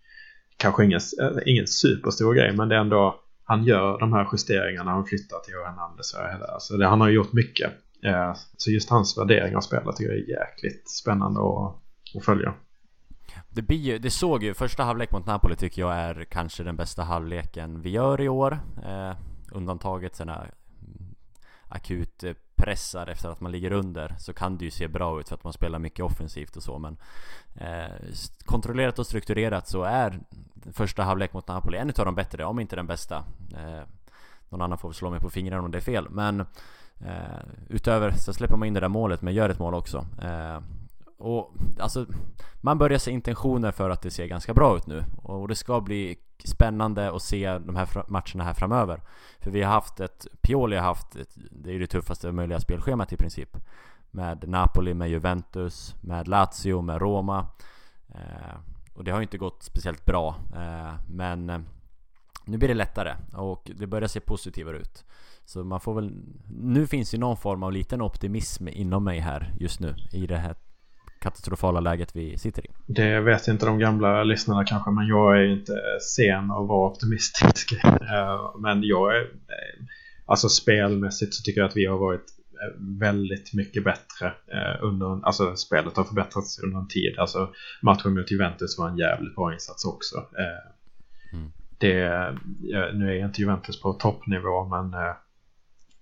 [SPEAKER 2] Kanske ingen, ingen superstor grej men det är ändå han gör de här justeringarna. Han flyttar till Hernandez och hela. Alltså det, han har gjort mycket. Så just hans värdering av spelet tycker jag är jäkligt spännande att, att följa.
[SPEAKER 1] Det, blir ju, det såg ju, första halvlek mot Napoli tycker jag är kanske den bästa halvleken vi gör i år. Eh, undantaget sådana akut eh, pressar efter att man ligger under så kan det ju se bra ut för att man spelar mycket offensivt och så men eh, Kontrollerat och strukturerat så är första halvlek mot Napoli en utav de bättre, om inte den bästa. Eh, någon annan får väl slå mig på fingrarna om det är fel men eh, Utöver så släpper man in det där målet men gör ett mål också. Eh, och alltså man börjar se intentioner för att det ser ganska bra ut nu och det ska bli spännande att se de här matcherna här framöver. För vi har haft ett, Pioli har haft ett, det är det tuffaste möjliga spelschemat i princip. Med Napoli, med Juventus, med Lazio, med Roma. Eh, och det har ju inte gått speciellt bra. Eh, men eh, nu blir det lättare och det börjar se positivare ut. Så man får väl... Nu finns ju någon form av liten optimism inom mig här just nu i det här katastrofala läget vi sitter i.
[SPEAKER 2] Det vet inte de gamla lyssnarna kanske, men jag är inte sen att vara optimistisk. Eh, Men jag är, eh, alltså spelmässigt så tycker jag att vi har varit eh, väldigt mycket bättre under, alltså spelet har förbättrats under en tid. Alltså matchen mot Juventus var en jävligt bra insats också.
[SPEAKER 1] Mm.
[SPEAKER 2] Det, nu är inte Juventus på toppnivå, men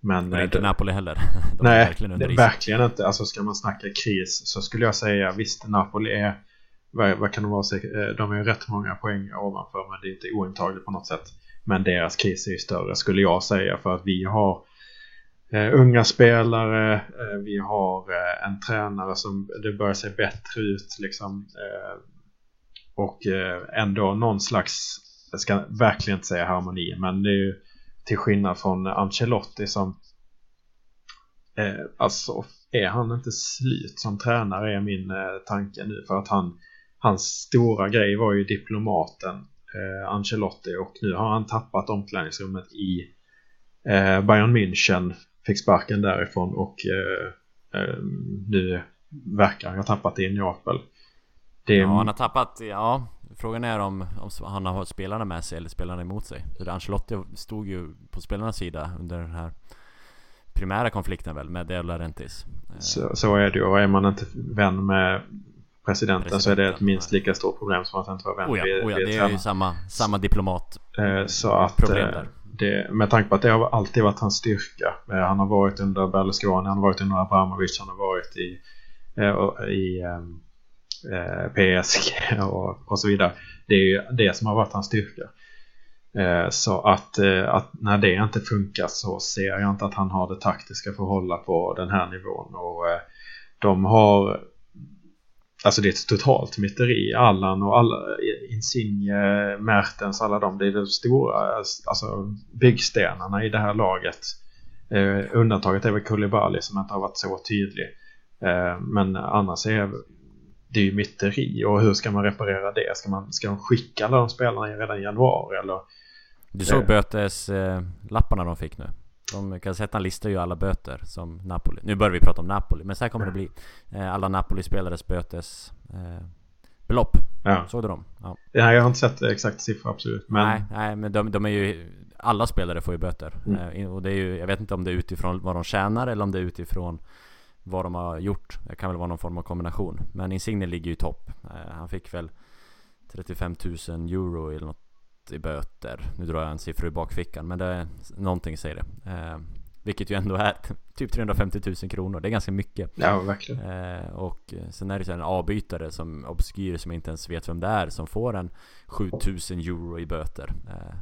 [SPEAKER 2] eh, men
[SPEAKER 1] Men inte
[SPEAKER 2] det-
[SPEAKER 1] Napoli heller. De
[SPEAKER 2] Nej,
[SPEAKER 1] verkligen
[SPEAKER 2] det, verkligen inte. Alltså ska man snacka kris så skulle jag säga visst Napoli är vad, vad kan de vara? eh, De är ju rätt många poäng ovanför men det är inte ointagligt på något sätt. Men deras kris är ju större skulle jag säga för att vi har eh, unga spelare, eh, vi har eh, en tränare som det börjar se bättre ut liksom. Eh, och eh, ändå någon slags, jag ska verkligen inte säga harmoni, men det är ju till skillnad från Ancelotti som eh, alltså är han inte slut som tränare är min eh, tanke nu. För att han hans stora grej var ju diplomaten eh, Ancelotti. Och nu har han tappat omklädningsrummet i eh, Bayern München. Fick sparken därifrån och eh, eh, nu verkar han ha tappat det i Neapel. Det,
[SPEAKER 1] Ja, han har tappat, ja Frågan är om, om han har spelarna med sig eller spelarna emot sig. För Ancelotti stod ju på spelarnas sida under den här primära konflikten väl med De Laurentiis. Eh,
[SPEAKER 2] Så, så är det ju och är man inte vän med presidenten så är det ett
[SPEAKER 1] Presidenten,
[SPEAKER 2] minst lika stort problem som att inte vara vän
[SPEAKER 1] Oh ja,
[SPEAKER 2] vid,
[SPEAKER 1] oh ja
[SPEAKER 2] vid
[SPEAKER 1] det är ju samma, samma diplomat.
[SPEAKER 2] Eh, Så att
[SPEAKER 1] Problem
[SPEAKER 2] eh,
[SPEAKER 1] där.
[SPEAKER 2] det, med tanke på att det har alltid varit hans styrka. Han har varit under Berlusconi, han har varit under Abramovic, han har varit i, i ehm, eh, Eh, PSG och, och så vidare. Det är ju det som har varit hans styrka. Eh, så att, eh, att när det inte funkar så ser jag inte att han har det taktiska för att hålla på den här nivån. Och de har Alltså det är ett totalt myteri. Allan och alla, Insigne, Mertens, alla de. Det är de stora alltså, byggstenarna i det här laget. Undantaget är väl Kulibali som inte har varit så tydlig. Men annars är det ju myteri. Och hur ska man reparera det? Ska man, ska de skicka alla de spelarna redan i januari? Eller?
[SPEAKER 1] Du såg
[SPEAKER 2] Eh.
[SPEAKER 1] böteslapparna de fick nu? De kan sätta en lista ju alla böter som Napoli. Nu börjar vi prata om Napoli, men så här kommer det bli. Eh, Alla Napoli-spelares bötes eh, belopp.
[SPEAKER 2] Ja.
[SPEAKER 1] Såg du dem? Ja.
[SPEAKER 2] Nej, jag har inte sett exakt siffror absolut. Men
[SPEAKER 1] Nej, nej, men de, de är ju... Alla spelare får ju böter.
[SPEAKER 2] Mm.
[SPEAKER 1] Eh, och det är ju, jag vet inte om det är utifrån vad de tjänar eller om det är utifrån vad de har gjort. Det kan väl vara någon form av kombination. Men Insigne ligger ju i topp. Eh, han fick väl 35 000 euro eller något i böter. Nu drar jag en siffra i bakfickan, men det är någonting säger det. Eh, vilket ju ändå är typ 350 000 kronor. Det är ganska mycket.
[SPEAKER 2] ja, verkligen.
[SPEAKER 1] Eh, och sen är det så här en avbytare som obskyr som inte ens vet vem det är som får en 7000 euro i böter. Eh,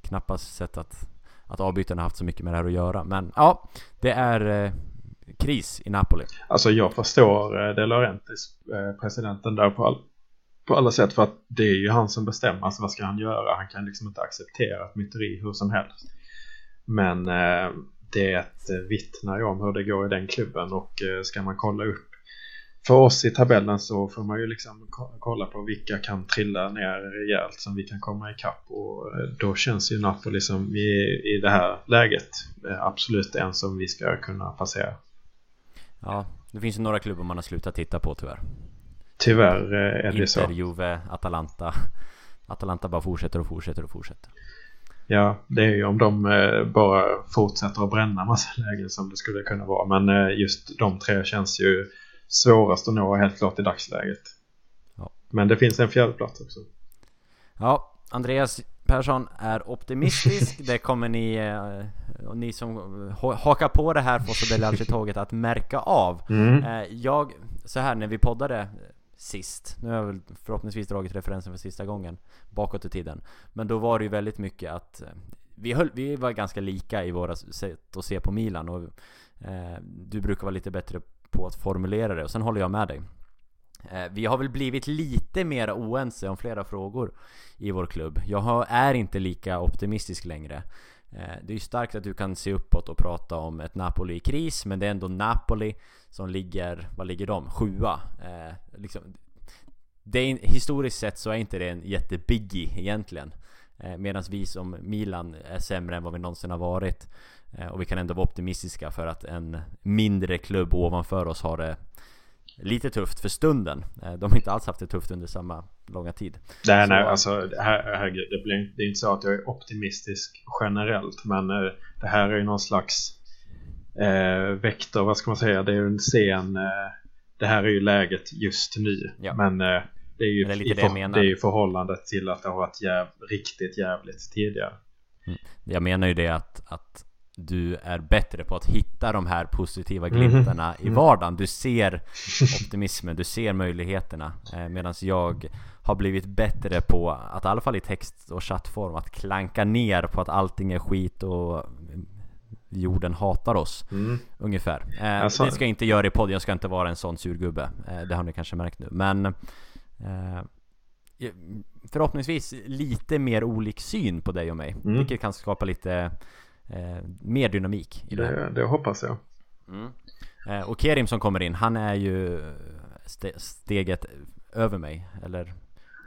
[SPEAKER 1] knappast sett att, att avbytaren har haft så mycket med det här att göra. Men ja, det är kris i Napoli.
[SPEAKER 2] Alltså jag förstår eh, De Laurentiis, eh, presidenten där på, all, på alla sätt för att det är ju han som bestämmer. Alltså vad ska han göra? Han kan liksom inte acceptera ett myteri hur som helst. Men eh, det eh, vittnar ju om hur det går i den klubben och eh, ska man kolla upp för oss i tabellen så får man ju liksom kolla på vilka kan trilla ner rejält som vi kan komma ikapp och då känns ju Napoli som i, i det här läget absolut en som vi ska kunna passera.
[SPEAKER 1] Ja, det finns ju några klubbar man har slutat titta på tyvärr.
[SPEAKER 2] Tyvärr eh, är det så.
[SPEAKER 1] Inter, Juve, Atalanta. Atalanta bara fortsätter och fortsätter och fortsätter.
[SPEAKER 2] Ja, det är ju om de eh, bara fortsätter att bränna massa lägen som det skulle kunna vara. Men eh, just de tre känns ju svårast att nå helt klart i dagsläget.
[SPEAKER 1] Ja.
[SPEAKER 2] Men det finns en fjärde plats också.
[SPEAKER 1] Ja, Andreas Persson är optimistisk. Det kommer ni, eh, och ni som ha- hakar på det här på Sodeljalci-tåget att märka av.
[SPEAKER 2] Mm.
[SPEAKER 1] Eh, Jag, så här när vi poddade sist, nu har jag väl förhoppningsvis dragit referensen för sista gången bakåt i tiden. Men då var det ju väldigt mycket att eh, vi, höll, vi var ganska lika i våra sätt att se på Milan och eh, du brukar vara lite bättre på att formulera det och sen håller jag med dig. Eh, vi har väl blivit lite mer oense om flera frågor i vår klubb. Jag är inte lika optimistisk längre. Eh, det är ju starkt att du kan se uppåt och prata om ett Napoli i kris, men det är ändå Napoli som ligger, vad ligger de? Sjua. Eh, liksom, det är, historiskt sett så är inte det en jättebiggie egentligen. Eh, Medan vi som Milan är sämre än vad vi någonsin har varit. Eh, Och vi kan ändå vara optimistiska för att en mindre klubb ovanför oss har det lite tufft för stunden. Eh, De har inte alls haft det tufft under samma långa tid.
[SPEAKER 2] Nej,
[SPEAKER 1] Så-
[SPEAKER 2] nej, alltså her, herregud, det, blir, det är inte så att jag är optimistisk generellt. Men eh, det här är ju någon slags eh, vektor, vad ska man säga? Det är ju en scen. Eh, det här är ju läget just nu.
[SPEAKER 1] Ja.
[SPEAKER 2] Men eh, det är ju
[SPEAKER 1] det är lite
[SPEAKER 2] i
[SPEAKER 1] det jag menar.
[SPEAKER 2] det är ju förhållandet till att det har varit jäv, riktigt jävligt tidigare.
[SPEAKER 1] Jag menar ju det att, att du är bättre på att hitta de här positiva glimtarna i vardagen. Du ser optimismen, du ser möjligheterna. Eh, Medan jag har blivit bättre på att i alla fall i text och chattform att klanka ner på att allting är skit och jorden hatar oss.
[SPEAKER 2] Mm.
[SPEAKER 1] Ungefär. Eh,
[SPEAKER 2] Alltså-
[SPEAKER 1] Det ska jag inte göra i podden, jag ska inte vara en sån surgubbe. Eh, det har ni kanske märkt nu. Men eh, förhoppningsvis lite mer olik syn på dig och mig.
[SPEAKER 2] Mm.
[SPEAKER 1] Vilket kan skapa lite mer dynamik i det här.
[SPEAKER 2] Det, det hoppas jag.
[SPEAKER 1] Mm. Eh, och Kerim som kommer in, han är ju ste- steget över mig. Eller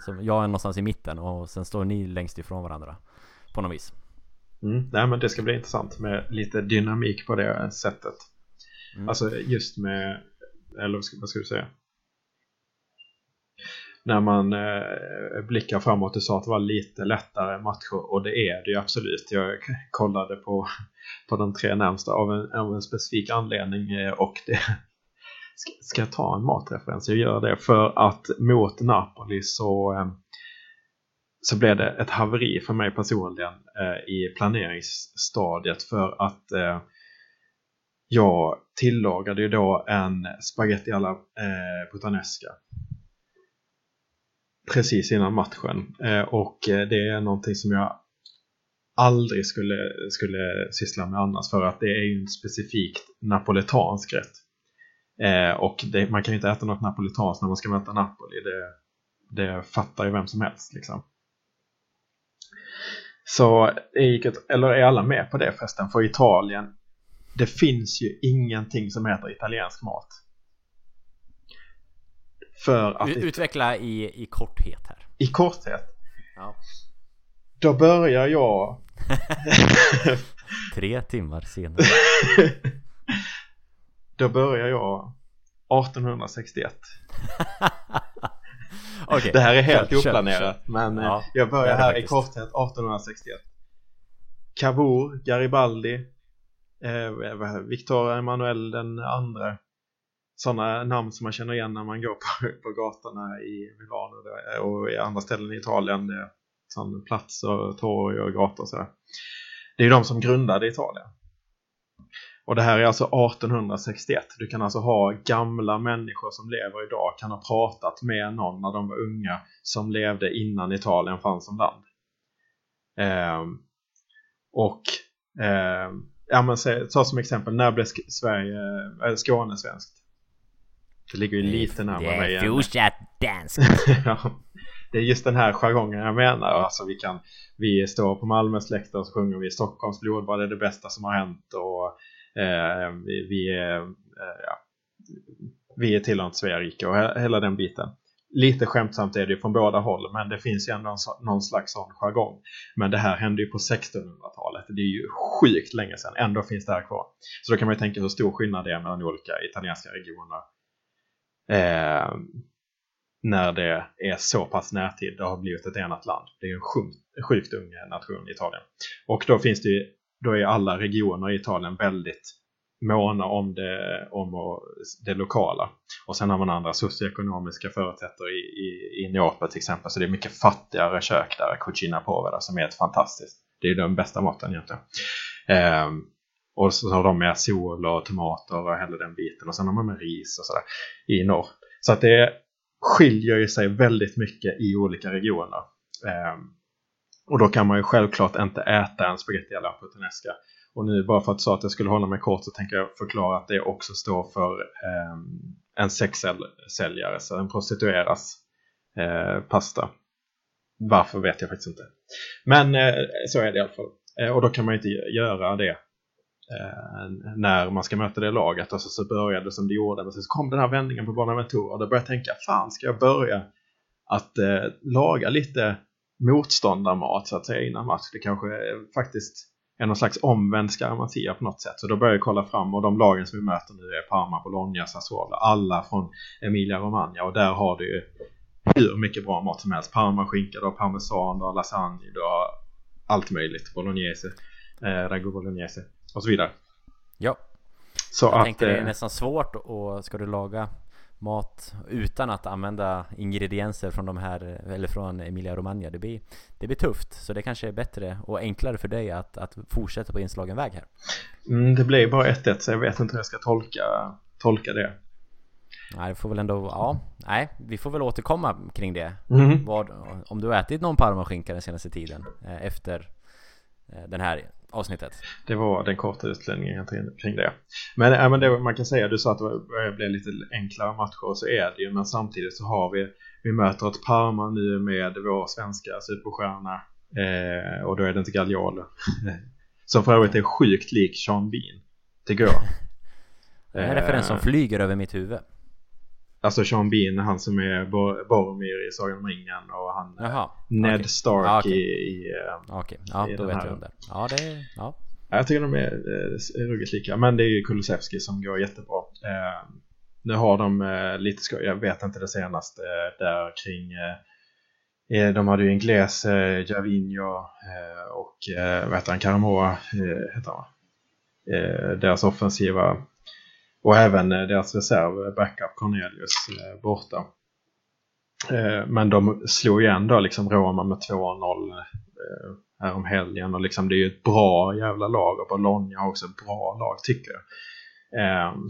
[SPEAKER 1] som jag är någonstans i mitten och sen står ni längst ifrån varandra. På något vis.
[SPEAKER 2] Mm. Nej men det ska bli intressant med lite dynamik på det sättet.
[SPEAKER 1] Mm.
[SPEAKER 2] Alltså just med, eller vad ska, vad ska du säga? När man eh, blickar framåt, du sa att det var lite lättare matcher och det är det ju absolut. Jag kollade på, på de tre närmsta av en, av en specifik anledning eh, och det, Ska, ska jag ta en matreferens? Jag gör det för att mot Napoli så, eh, så blev det ett haveri för mig personligen eh, i planeringsstadiet för att eh, jag tillagade ju då en spaghetti alla eh, puttanesca precis innan matchen eh, och eh, det är någonting som jag aldrig skulle, skulle syssla med annars för att det är ju en specifikt napoletansk rätt. Eh, och det, man kan ju inte äta något napolitanskt när man ska möta Napoli. Det, det fattar ju vem som helst liksom. Så gick ett, eller är alla med på det förresten? För Italien, det finns ju ingenting som heter italiensk mat. För att
[SPEAKER 1] Utveckla i, i korthet här.
[SPEAKER 2] i korthet,
[SPEAKER 1] Ja.
[SPEAKER 2] då börjar jag
[SPEAKER 1] Tre timmar senare.
[SPEAKER 2] Då börjar jag 1861.
[SPEAKER 1] Okej.
[SPEAKER 2] Det här är helt
[SPEAKER 1] kör, kör,
[SPEAKER 2] oplanerat men eh,
[SPEAKER 1] Ja,
[SPEAKER 2] jag börjar här i
[SPEAKER 1] faktiskt.
[SPEAKER 2] korthet 1861. Cavour, Garibaldi, eh, Victor Emanuel den andra. Sådana namn som man känner igen när man går på, på gatorna i Milano och i andra ställen i Italien. Det är platser, torg och gator och sådär. Det är de som grundade Italien. Och det här är alltså 1861. Du kan alltså ha gamla människor som lever idag kan ha pratat med någon när de var unga som levde innan Italien fanns som land. Eh, och eh, ja, men ta som exempel, när blev Sverige, äh, Skåne svenskt? Det ligger ju lite närmare mig än-
[SPEAKER 1] fortsatt dansk.
[SPEAKER 2] ja, det är just den här jargongen jag menar. Alltså vi, kan, vi står på Malmös läktare och så sjunger vi Stockholms blodbad är det bästa som har hänt och eh, vi, vi, är, eh, ja, vi är tillhörande Sverige och he- hela den biten. Lite skämtsamt är det ju från båda håll men det finns ju ändå någon slags sån jargong. Men det här hände ju på 1600-talet. Det är ju sjukt länge sedan. Ändå finns det här kvar. Så då kan man ju tänka hur stor skillnad det är mellan olika italienska regioner. Eh, när det är så pass närtid det har blivit ett enat land. Det är en sjukt, sjukt ung nation Italien. Och då finns det ju, då är alla regioner i Italien väldigt måna om det, om det lokala. Och sen har man andra socioekonomiska förutsättningar i, i, i Neapel till exempel. Så det är mycket fattigare kök där, cucina povera, som är helt fantastiskt. Det är den bästa maten egentligen. Ehm, och så har de med sol och tomater och hela den biten. Och sen har man med ris och sådär i norr. Så att det skiljer ju sig väldigt mycket i olika regioner. Ehm, och då kan man ju självklart inte äta en spaghetti alla puttanesca. Och nu bara för att sa att jag skulle hålla mig kort så tänker jag förklara att det också står för ehm, en sexsäljare, så en prostitueras eh, pasta. Varför vet jag faktiskt inte. Men eh, så är det i alla fall. Eh, och då kan man ju inte göra det eh, när man ska möta det laget. Och så, så började det som det gjorde. Men sen så kom den här vändningen på Bonaventura och då började jag tänka, fan ska jag börja att eh, laga lite motståndarmat så att säga innan match. Det kanske är, faktiskt är någon slags omvänd skarmatia på något sätt. Så då började jag kolla fram och de lagen som vi möter nu är Parma, Bologna, Sassuolo. Alla från Emilia Romagna och där har du ju hur mycket bra mat som helst. Parma skinka, du har parmesan, du har lasagne, du har allt möjligt. Bolognese, eh, ragu bolognese och så vidare.
[SPEAKER 1] Ja,
[SPEAKER 2] Så
[SPEAKER 1] jag
[SPEAKER 2] att,
[SPEAKER 1] tänker det är
[SPEAKER 2] eh,
[SPEAKER 1] nästan svårt och ska du laga mat utan att använda ingredienser från de här, eller från Emilia Romagna, det blir, det blir tufft. Så det kanske är bättre och enklare för dig att, att fortsätta på inslagen väg här.
[SPEAKER 2] mm, det blir bara 1-1 så jag vet inte hur jag ska tolka, tolka det.
[SPEAKER 1] Nej, det får väl ändå, ja, nej, vi får väl återkomma kring det.
[SPEAKER 2] Mhm.
[SPEAKER 1] Vad, om du har ätit någon parmaskinka den senaste tiden eh, efter den här avsnittet?
[SPEAKER 2] Det var den korta utläggningen kring- det. Men, äh, men det man kan säga, du sa att det bli lite enklare matcher och så är det ju. Men samtidigt så har vi, vi möter ett Parma nu med vår svenska superstjärna. Eh, och då är det inte Gagliolo. Som för övrigt är sjukt lik Sean Bean. Tycker jag.
[SPEAKER 1] Det är en referens som
[SPEAKER 2] Eh,
[SPEAKER 1] flyger över mitt huvud.
[SPEAKER 2] Alltså Sean Bean, han som är Bor- Boromir i Sagan om ringen och han
[SPEAKER 1] Jaha,
[SPEAKER 2] Ned
[SPEAKER 1] okej.
[SPEAKER 2] Stark
[SPEAKER 1] Ah, okej.
[SPEAKER 2] i, i eh,
[SPEAKER 1] Okej, ja
[SPEAKER 2] i
[SPEAKER 1] då vet
[SPEAKER 2] här-
[SPEAKER 1] jag om det. Ja, det är, ja.
[SPEAKER 2] Ja, Jag tycker de är eh, ruggigt lika, men det är ju Kulusevski som går jättebra. Eh, nu har de eh, lite skoj, jag vet inte det senaste eh, där kring eh, de hade ju Ingles, eh, Javinho och eh, vad heter han, Karamoa eh, heter han va? Deras offensiva och även eh, deras reserv, eh, backup Cornelius, eh, borta. Men de slog igen då liksom Roma med 2-0 eh, här om helgen och liksom det är ju ett bra jävla lag och Bologna har också ett bra lag tycker jag.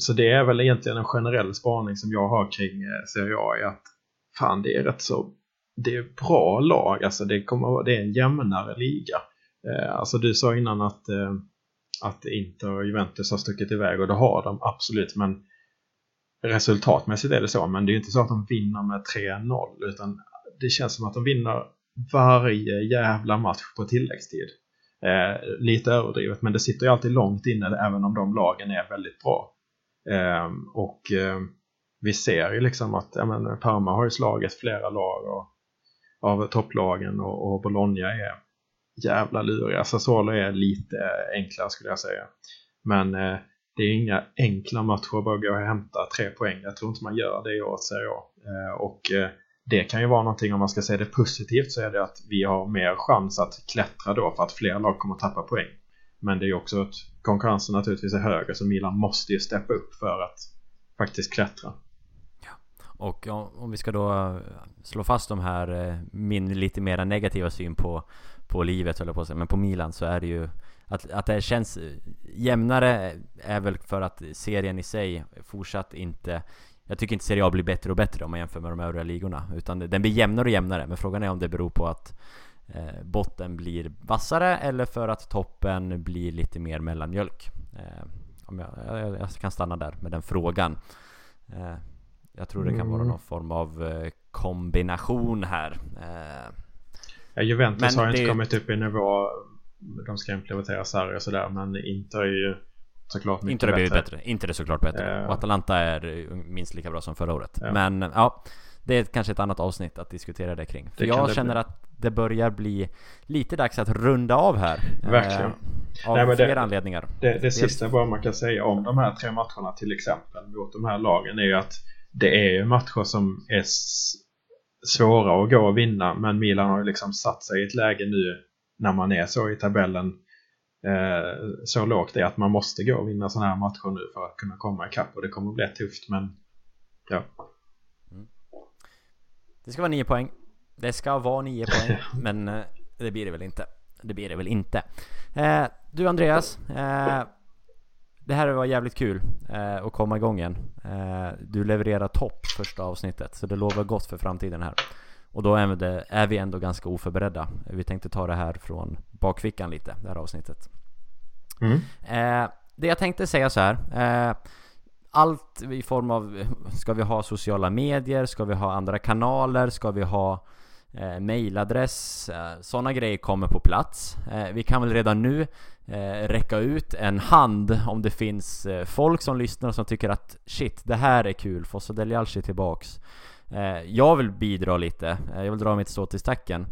[SPEAKER 2] Så det är väl egentligen en generell spaning som jag har kring Serie A är att fan det är rätt så det är bra lag, alltså det, kommer, det är en jämnare liga. Alltså du sa innan att, att Inter och Juventus har stuckit iväg och det har de absolut men resultatmässigt är det så men det är ju inte så att de vinner med 3-0 utan det känns som att de vinner varje jävla match på tilläggstid. Eh, lite överdrivet men det sitter ju alltid långt inne även om de lagen är väldigt bra. Eh, och eh, vi ser ju liksom att ja, men, Parma har ju slagit flera lag och, av topplagen och, och Bologna är jävla luriga. Alltså, Sassuolo är lite eh, enklare skulle jag säga. Men eh, det är inga enkla matcher att bara gå och hämta tre poäng. Jag tror inte man gör det i år, säger jag. Eh, och eh, det kan ju vara någonting om man ska säga det positivt så är det att vi har mer chans att klättra då för att fler lag kommer att tappa poäng. Men det är ju också att konkurrensen naturligtvis är högre så Milan måste ju steppa upp för att faktiskt klättra.
[SPEAKER 1] Och om vi ska då eh, slå fast de här eh, min lite mera negativa syn på, på livet eller på sig, men på Milan så är det ju att, att det känns jämnare är väl för att serien i sig fortsatt inte jag tycker inte Serie A blir bättre och bättre om man jämför med de övriga ligorna. Utan den blir jämnare och jämnare. Men frågan är om det beror på att eh, botten blir vassare Eller för att toppen blir lite mer mellanmjölk. Eh, om jag, jag, jag, kan stanna där med den frågan. Eh, Jag tror det kan vara
[SPEAKER 2] Mm.
[SPEAKER 1] någon form av eh, kombination här. Eh,
[SPEAKER 2] Ja, Juventus
[SPEAKER 1] Men
[SPEAKER 2] har
[SPEAKER 1] det-
[SPEAKER 2] inte kommit upp i nivå de ska implementera Sarri och sådär men Inter är ju såklart mycket
[SPEAKER 1] Inte det blivit
[SPEAKER 2] bättre.
[SPEAKER 1] bättre. Inte det såklart bättre.
[SPEAKER 2] Eh.
[SPEAKER 1] Och Atalanta är minst lika bra som förra året.
[SPEAKER 2] Ja.
[SPEAKER 1] Men ja, det är kanske ett annat avsnitt att diskutera det kring. För
[SPEAKER 2] Det
[SPEAKER 1] jag känner
[SPEAKER 2] bli.
[SPEAKER 1] att det börjar bli lite dags att runda av här.
[SPEAKER 2] Verkligen.
[SPEAKER 1] Eh, av
[SPEAKER 2] Nej, men det-
[SPEAKER 1] flera anledningar.
[SPEAKER 2] Det, det sista bara man kan säga om de här tre matcherna till exempel mot de här lagen är ju att det är ju matcher som är svåra att gå och vinna men Milan har ju liksom satt sig i ett läge nu när man är så i tabellen eh, så lågt är att man måste gå och vinna sådana här matcher nu för att kunna komma ikapp och det kommer bli tufft men ja.
[SPEAKER 1] Det ska vara nio poäng. Det ska vara nio poäng. men eh, det blir det väl inte. Det blir det väl inte. Eh, du Andreas. Eh, det här var jävligt kul eh, att komma igång igen. Eh, du levererar topp första avsnittet. Så det lovar gott för framtiden här. Och då är, det, är vi ändå ganska oförberedda. Vi tänkte ta det här från bakfickan lite, det här avsnittet.
[SPEAKER 2] Mm.
[SPEAKER 1] Eh, det jag tänkte säga så här. Eh, allt i form av, ska vi ha sociala medier? Ska vi ha andra kanaler? Ska vi ha eh, mailadress? Eh, Sådana grejer kommer på plats. Eh, vi kan väl redan nu eh, räcka ut en hand om det finns eh, folk som lyssnar och som tycker att shit, det här är kul. Fossa Delialci tillbaks. Eh, jag vill bidra lite. Eh, jag vill dra mitt strå till stacken.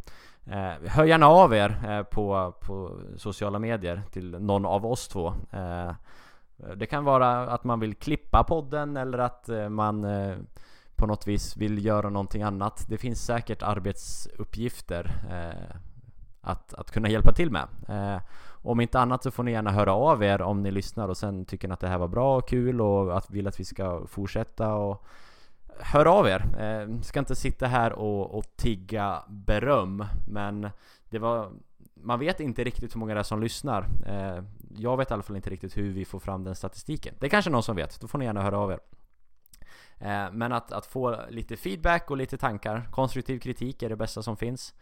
[SPEAKER 1] Eh, hör gärna av er eh, på, på sociala medier till någon av oss två. Eh, det kan vara att man vill klippa podden eller att eh, man eh, på något vis vill göra någonting annat. Det finns säkert arbetsuppgifter eh, att, att kunna hjälpa till med. Eh, om inte annat så får ni gärna höra av er om ni lyssnar och sen tycker ni att det här var bra och kul och att vill att vi ska fortsätta och Hör av er! Eh, ska inte sitta här och, och tigga beröm men det var man vet inte riktigt hur många det är som lyssnar. Eh, jag vet i alla fall inte riktigt hur vi får fram den statistiken. Det är kanske någon som vet, då får ni gärna höra av er. Eh, men att, att få lite feedback och lite tankar, konstruktiv kritik är det bästa som finns.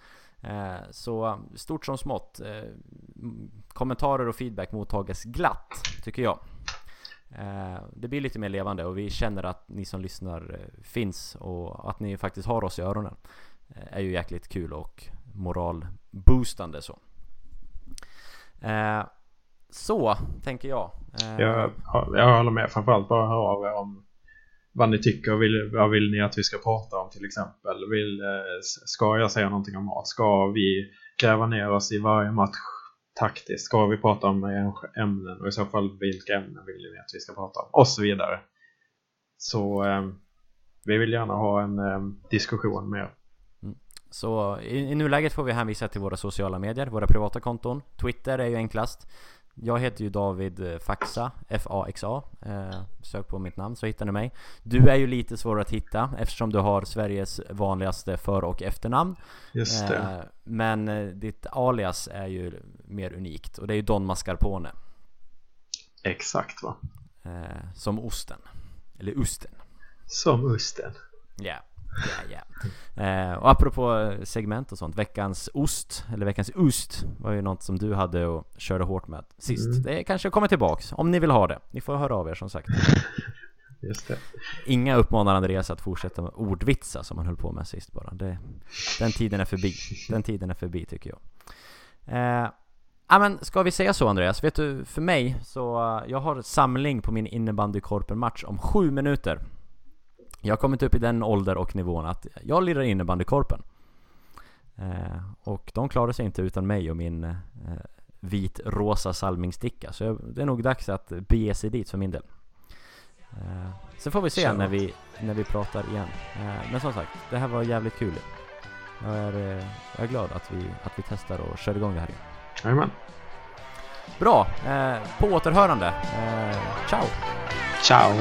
[SPEAKER 1] Eh, så stort som smått. Eh, kommentarer och feedback mottages glatt, tycker jag. Eh, det blir lite mer levande och vi känner att ni som lyssnar eh, finns och att ni faktiskt har oss i öronen. Eh, är ju jäkligt kul och moralboostande så. Eh, så, tänker jag. Eh,
[SPEAKER 2] Jag, jag håller med. Framförallt bara höra av er om vad ni tycker. Vill, vad vill ni att vi ska prata om till exempel? Vill, eh, ska jag säga någonting om mat? Ska vi gräva ner oss i varje match taktiskt? Ska vi prata om ämnen? Och i så fall vilka ämnen vill ni att vi ska prata om? Och så vidare. Så eh, vi vill gärna ha en eh, diskussion med er. Mm.
[SPEAKER 1] Så i, i nuläget får vi hänvisa till våra sociala medier, våra privata konton. Twitter är ju enklast. Jag heter ju David eh, Faxa, F-A-X-A. Eh, sök på mitt namn så hittar ni mig. Du är ju lite svårare att hitta eftersom du har Sveriges vanligaste för och efternamn.
[SPEAKER 2] Just det.
[SPEAKER 1] Eh, men eh, ditt alias är ju mer unikt och det är ju Don Mascarpone.
[SPEAKER 2] Exakt va.
[SPEAKER 1] Eh, som osten. Eller osten.
[SPEAKER 2] Som osten.
[SPEAKER 1] Ja, ja, ja. Eh, och apropå segment och sånt, veckans ost, eller veckans ost var ju något som du hade och körde hårt med sist.
[SPEAKER 2] Mm.
[SPEAKER 1] Det kanske kommer tillbaks, om ni vill ha det. Ni får höra av er som sagt.
[SPEAKER 2] Just det.
[SPEAKER 1] Inga uppmanar Andreas att fortsätta med ordvitsa som han höll på med sist bara. Det, den tiden är förbi. Den tiden är förbi tycker jag. Eh, ja men ska vi säga så Andreas? Vet du, för mig så, jag har samling på min innebandykorpen-match om sju minuter. Jag har kommit upp i den ålder och nivån att jag lirar innebandykorpen. Eh, och de klarar sig inte utan mig och min eh, vit-rosa salmingsticka. Så jag, det är nog dags att bege sig dit för min del. Eh, sen får vi se när vi, när vi pratar igen. Eh, men som sagt, det här var jävligt kul. Jag är, jag är glad att vi, att vi testar och kör igång det här igen.
[SPEAKER 2] Jajamän.
[SPEAKER 1] Bra! Eh, på återhörande. Eh, ciao!
[SPEAKER 2] Ciao.